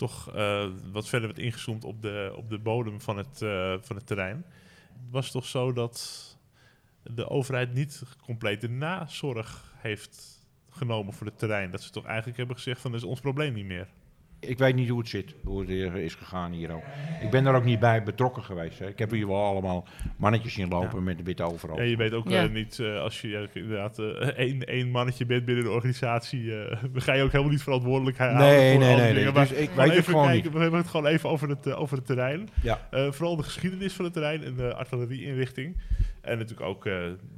toch eh, wat verder werd ingezoomd op de, op de bodem van het, eh, van het terrein. Was toch zo dat de overheid niet complete nazorg heeft genomen voor het terrein. Dat ze toch eigenlijk hebben gezegd van dat is ons probleem niet meer. Ik weet niet hoe het zit, hoe het is gegaan hier ook. Ik ben daar ook niet bij betrokken geweest. Hè. Ik heb hier wel allemaal mannetjes zien lopen Ja. met een witte overal. Ja, je weet ook Ja. eh, niet, eh, als je inderdaad eh, één, één mannetje bent binnen de organisatie, eh, dan ga je ook helemaal niet verantwoordelijkheid Nee, houden voor nee, alle nee, dingen. nee. Maar Dus ik weet het even gewoon kijken, niet. We hebben het gewoon even over het, over het terrein. Ja. Eh, vooral de geschiedenis van het terrein en de artillerieinrichting. En natuurlijk ook eh,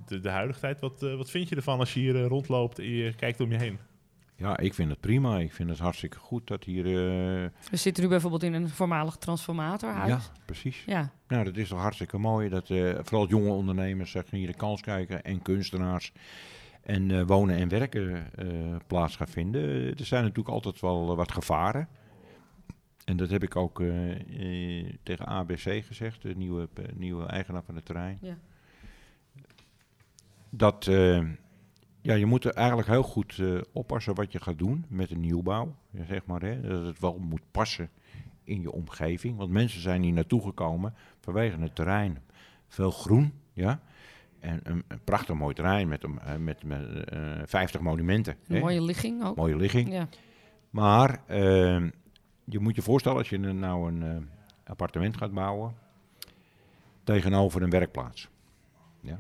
de, de huidige tijd. Wat, eh, wat vind je ervan als je hier rondloopt en je kijkt om je heen? Ja, ik vind het prima. Ik vind het hartstikke goed dat hier... eh, We zitten nu bijvoorbeeld in een voormalig transformatorhuis. ja, precies. Ja. Nou, dat is toch hartstikke mooi. Dat eh, vooral jonge ondernemers zeg, hier de kans krijgen en kunstenaars. En eh, wonen en werken plaats gaan vinden. Er zijn natuurlijk altijd wel wat gevaren. En dat heb ik ook tegen ABC gezegd, de nieuwe, nieuwe eigenaar van het terrein. Ja. Dat ja, je moet er eigenlijk heel goed eh, oppassen wat je gaat doen met de nieuwbouw. Zeg maar, hè, dat het wel moet passen in je omgeving. Want mensen zijn hier naartoe gekomen vanwege het terrein. Veel groen, ja. En een, een prachtig mooi terrein met, een- eh, met, met eh, 50 monumenten. Een hè. mooie ligging ook. Mooie ligging. Ja. Maar eh, je moet je voorstellen als je een- nou een eh, appartement gaat bouwen tegenover een werkplaats. Ja.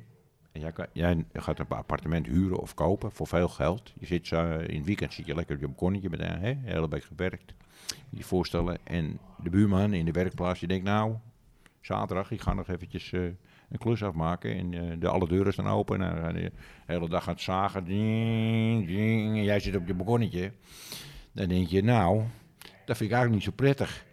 Jij, gaat een appartement huren of kopen voor veel geld. Je zit zo, in het weekend zit je lekker op je balkonnetje met een hele week gewerkt. Je voorstellen. En de buurman in de werkplaats die denkt nou, zaterdag ik ga nog eventjes eh, een klus afmaken. En eh, de, alle deuren staan open. En je de hele dag het zagen. Ding, ding, en jij zit op je balkonnetje. Dan denk je, nou, dat vind ik eigenlijk niet zo prettig.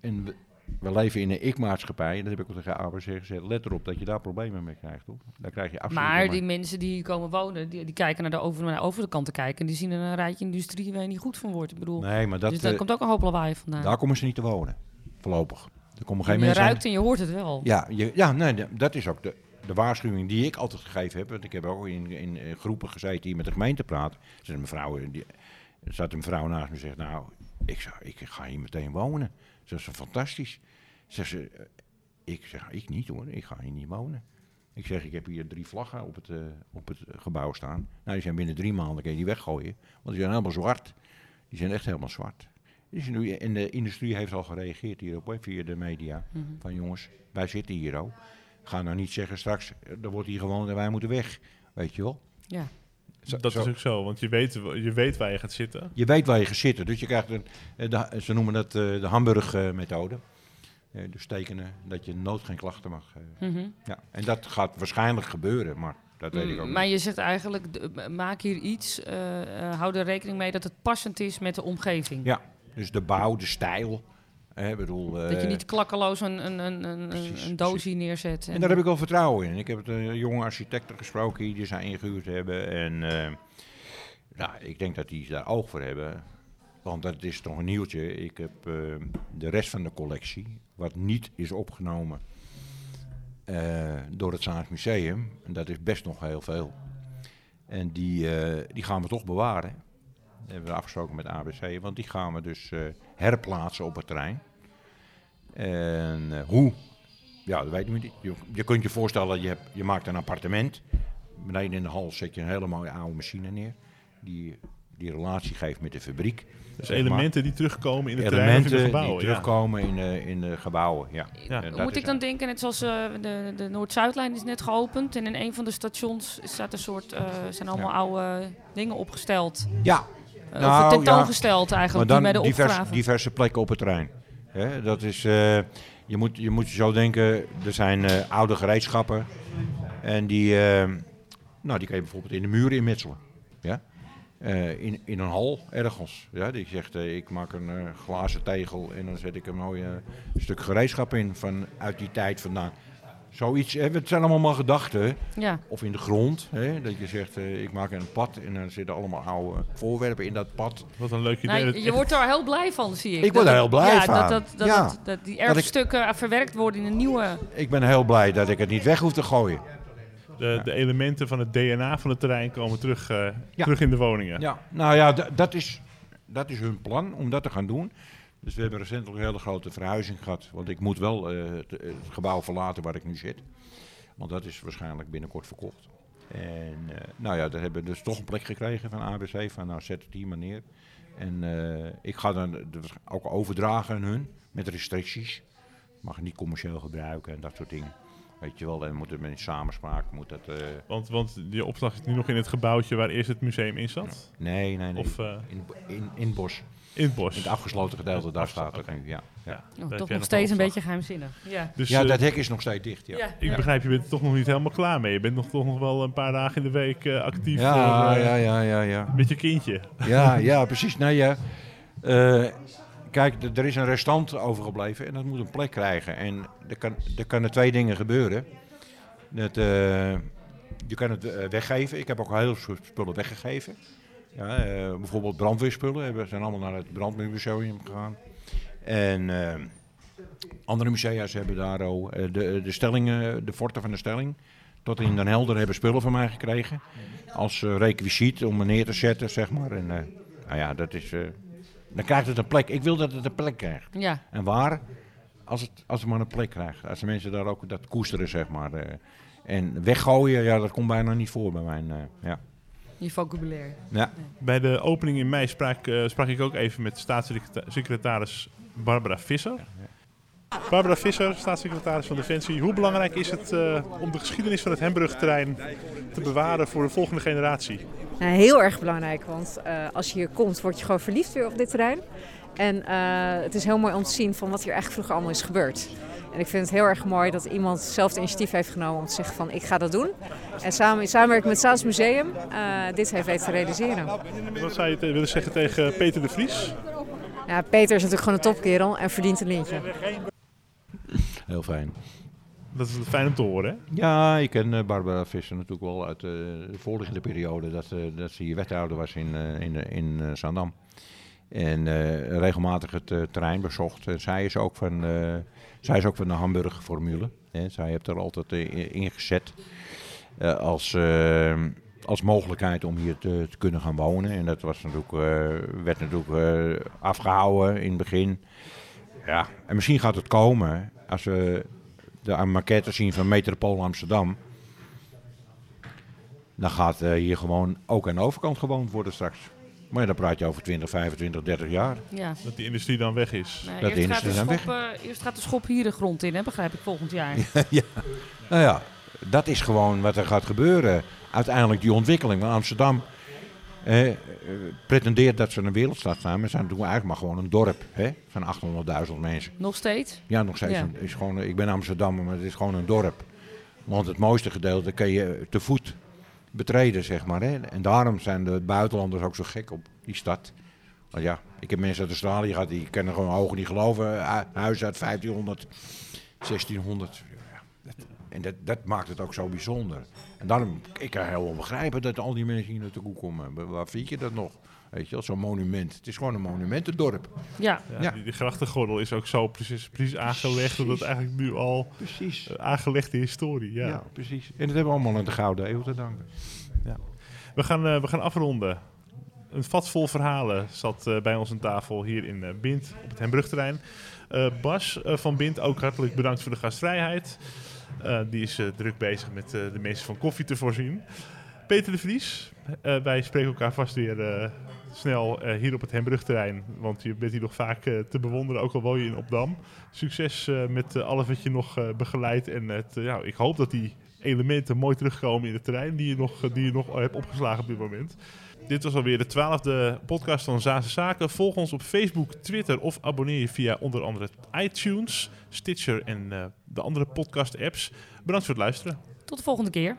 en we, leven in een ik-maatschappij. En dat heb ik ook tegen gezegd. Let erop dat je daar problemen mee krijgt. Hoor. Daar krijg je absoluut Maar die mensen die hier komen wonen, die, die kijken naar de, over, naar de overkant te kijken. En die zien een rijtje industrie waar je niet goed van wordt. Ik bedoel, Nee, maar dat, dus daar eh, komt ook een hoop lawaai vandaan. daar komen ze niet te wonen. Voorlopig. Er komen geen je mensen ruikt en je hoort het wel. Ja, je, ja nee, dat is ook de, de waarschuwing die ik altijd gegeven heb. Want ik heb ook in, in, eh, groepen gezeten die met de gemeente praten. Er zat een mevrouw, die, er zat een mevrouw naast me en zegt, nou, ik, zou, ik ga hier meteen wonen. Ze is fantastisch. Zegt ze, eh, ik zeg, ik niet hoor, ik ga hier niet wonen. Ik zeg, ik heb hier drie vlaggen op het, eh, op het gebouw staan. Nou, die zijn binnen drie maanden, kun je die weggooien. Want die zijn helemaal zwart. Die zijn echt helemaal zwart. Dus nu, en de industrie heeft al gereageerd hierop, hè, via de media. Mhm. Van jongens, wij zitten hier ook. Ga nou niet zeggen straks, eh, er wordt hier gewoond en wij moeten weg. Weet je wel? Ja. Zo- Dat zo- is ook zo, want je weet, je weet waar je gaat zitten. Je weet waar je gaat zitten. Dus je krijgt een, eh, de, ze noemen dat eh, de Hamburg-methode. Eh, dus tekenen dat je nood geen klachten mag. eh. Mhm. ja. En dat gaat waarschijnlijk gebeuren, maar dat weet ik ook Mm, Maar niet. je zegt eigenlijk, maak hier iets, eh, eh, hou er rekening mee dat het passend is met de omgeving. Ja, dus de bouw, de stijl. Bedoel, Dat je eh, niet klakkeloos een, een, een, een, Precies, een doosje neerzet. En daar heb ik wel vertrouwen in. Ik heb de jonge architecten gesproken die zijn ingehuurd hebben. En eh, nou, ik denk dat die daar oog voor hebben. Want dat is toch een nieuwtje. Ik heb eh, de rest van de collectie, wat niet is opgenomen door het Zaans Museum. En dat is best nog heel veel. En die, die gaan we toch bewaren. Hebben we afgesproken met ABC. Want die gaan we dus eh, herplaatsen op het terrein. En eh, hoe? Ja, dat weet ik niet. Je, je kunt je voorstellen, je, hebt, je maakt een appartement. Beneden in de hal zet je een hele mooie oude machine neer. Die die relatie geeft met de fabriek. Dus maar. elementen die terugkomen in het terrein of in Elementen de die gebouwen. ja. terugkomen in, de, in de gebouwen. Ja. Ja. En dat Moet ik dan denken, net zoals eh, de, de Noord-Zuidlijn is net geopend. En in een van de stations staat een soort, eh, zijn allemaal Ja. oude dingen opgesteld. Ja, Eh, Nou, of tentoongesteld maar eigenlijk, dan bij de divers, diverse plekken op het terrein. Dat is, eh, je, moet, je moet zo denken, er zijn eh, oude gereedschappen. En die, eh, nou, die kan je bijvoorbeeld in de muren inmetselen. Ja? Eh, in, in een hal ergens. Ja? Die zegt, eh, ik maak een eh, glazen tegel en dan zet ik een mooi eh, stuk gereedschap in van, uit die tijd vandaan. Zoiets, hè, het zijn allemaal maar gedachten. Ja, Of in de grond, hè, dat je zegt, eh, ik maak een pad en dan zitten allemaal oude voorwerpen in dat pad. Wat een leuk idee. nou, je wordt er heel blij van, zie ik. Ik word er heel blij ja, van. Dat, dat, dat, Ja. dat, dat die Dat ik- erfstukken verwerkt worden in een nieuwe... Ik ben heel blij dat ik het niet weg hoef te gooien. de, de elementen van het DNA van het terrein komen terug, eh, Ja. terug in de woningen. Ja, nou ja, dat is, dat is hun plan om dat te gaan doen. Dus we hebben recentelijk een hele grote verhuizing gehad. Want ik moet wel eh, het, het gebouw verlaten waar ik nu zit. Want dat is waarschijnlijk binnenkort verkocht. En eh, nou ja, daar hebben we dus toch een plek gekregen van ABC. Van nou, zet het hier maar neer. En eh, ik ga dan ook overdragen aan hun. Met restricties. Mag niet commercieel gebruiken en dat soort dingen. Weet je wel, en moet het met een samenspraak. Moet dat, Want, want die opslag is nu nog in het gebouwtje waar eerst het museum in zat. nee, nee, nee. Of in, in, in het bos. In het bos. In het afgesloten gedeelte, daar staat het nu, ja. ja. Ja, Oh, toch nog steeds een beetje geheimzinnig. Ja. Dus Ja, eh, dat hek is nog steeds dicht, ja. Ja. ik begrijp, je bent er toch nog niet helemaal klaar mee. Je bent nog, toch nog wel een paar dagen in de week eh, actief Ja, voor, eh, ja, ja, ja, ja. met je kindje. Ja, ja, precies. Nou ja, eh, kijk, er is een restant overgebleven en dat moet een plek krijgen. En er, kan, er kunnen twee dingen gebeuren. Dat, eh, je kan het weggeven. Ik heb ook heel veel spullen weggegeven. Ja, eh, bijvoorbeeld brandweerspullen. hebben- zijn allemaal naar het brandweermuseum gegaan. En eh, andere musea's hebben daar ook eh, de, de stellingen, de forten van de stelling. Tot in Den Helder hebben spullen van mij gekregen. Als requisiet om me neer te zetten, zeg maar. En, nou ja, dat is... dan krijgt het een plek. Ik wil dat het een plek krijgt. ja. En waar? Als het, als het maar een plek krijgt. Als de mensen daar ook dat koesteren, zeg maar. en weggooien, ja, dat komt bijna niet voor bij mij. eh, ja. Je vocabulaire. Ja. Bij de opening in mei sprak, eh, sprak ik ook even met staatssecretaris Barbara Visser. Barbara Visser, staatssecretaris van Defensie. Hoe belangrijk is het eh, om de geschiedenis van het Hembrugterrein te bewaren voor de volgende generatie? Nou, heel erg belangrijk, want eh, als je hier komt, word je gewoon verliefd weer op dit terrein. En eh, het is heel mooi om te zien van wat hier eigenlijk vroeger allemaal is gebeurd. En ik vind het heel erg mooi dat iemand zelf het initiatief heeft genomen om te zeggen van ik ga dat doen. En samen in samenwerking met het Staatsmuseum eh, dit heeft weten te realiseren. Wat zou je te- willen zeggen tegen Peter de Vries? Ja, Peter is natuurlijk gewoon een topkerel en verdient een lintje. Heel fijn. Dat is fijn om te horen, hè? Ja, ik ken eh, Barbara Visser natuurlijk wel uit eh, de voorliggende periode dat, dat ze hier wethouder was in, eh, in, in eh, Zaandam. En eh, regelmatig het terrein bezocht. En zij is ook van, eh, zij is ook van de Hamburg-formule. Zij heeft er altijd eh, in gezet eh, als, eh, als mogelijkheid om hier te, kunnen gaan wonen. En dat was natuurlijk, werd natuurlijk eh, afgehouden in het begin. Ja, en misschien gaat het komen als we de maquette zien van Metropool Amsterdam. Dan gaat hier gewoon ook aan de overkant gewoond worden straks. Maar ja, dan praat je over 20, 25, 30 jaar. Ja. Dat die industrie dan weg is. Nou, Dat eerst, gaat de industrie dan schop, eh, eerst gaat de schop hier de grond in, hè, begrijp ik, volgend jaar. ja. Nou ja, dat is gewoon wat er gaat gebeuren. Uiteindelijk die ontwikkeling. Want Amsterdam eh, pretendeert dat ze een wereldstad zijn. Maar ze zijn toen eigenlijk maar gewoon een dorp hè, van 800.000 mensen. Nog steeds? Ja, nog steeds. Ja. Een, is gewoon, ik ben Amsterdammer, maar het is gewoon een dorp. Want het mooiste gedeelte kun je te voet betreden, zeg maar. Hè. En daarom zijn de buitenlanders ook zo gek op die stad. Want ja, ik heb mensen uit Australië gehad, die kunnen gewoon ogen niet geloven. Hu- Huizen uit 1500, 1600. Ja, dat- en dat, dat maakt het ook zo bijzonder. En daarom, ik kan heel begrijpen dat al die mensen hier naartoe komen. Waar vind je dat nog? Weet je wel, zo'n monument. Het is gewoon een monumentendorp. Ja. Ja, Ja. Die, die grachtengordel is ook zo precies, precies aangelegd dat het eigenlijk nu al Precies. eh, aangelegde historie. Ja. Ja. precies. En dat hebben we allemaal aan de Gouden Eeuw te danken. We, gaan, eh, we gaan afronden. Een vat vol verhalen zat eh, bij ons aan tafel hier in eh, Bint op het Hembrugterrein. Eh, Bas eh, van Bint, ook hartelijk bedankt voor de gastvrijheid. Eh, die is druk bezig met eh, de mensen van koffie te voorzien. Peter de Vries, eh, wij spreken elkaar vast weer eh, snel eh, hier op het Hembrugterrein. Want je bent hier nog vaak eh, te bewonderen, ook al woon je in Opdam. Succes eh, met alles wat je nog begeleidt. En het, ja, ik hoop dat die elementen mooi terugkomen in het terrein die je nog, die je nog hebt opgeslagen op dit moment. Dit was alweer de twaalfde podcast van Zaanse Zaken. Volg ons op Facebook, Twitter of abonneer je via onder andere iTunes, Stitcher en de andere podcast apps. Bedankt voor het luisteren. Tot de volgende keer.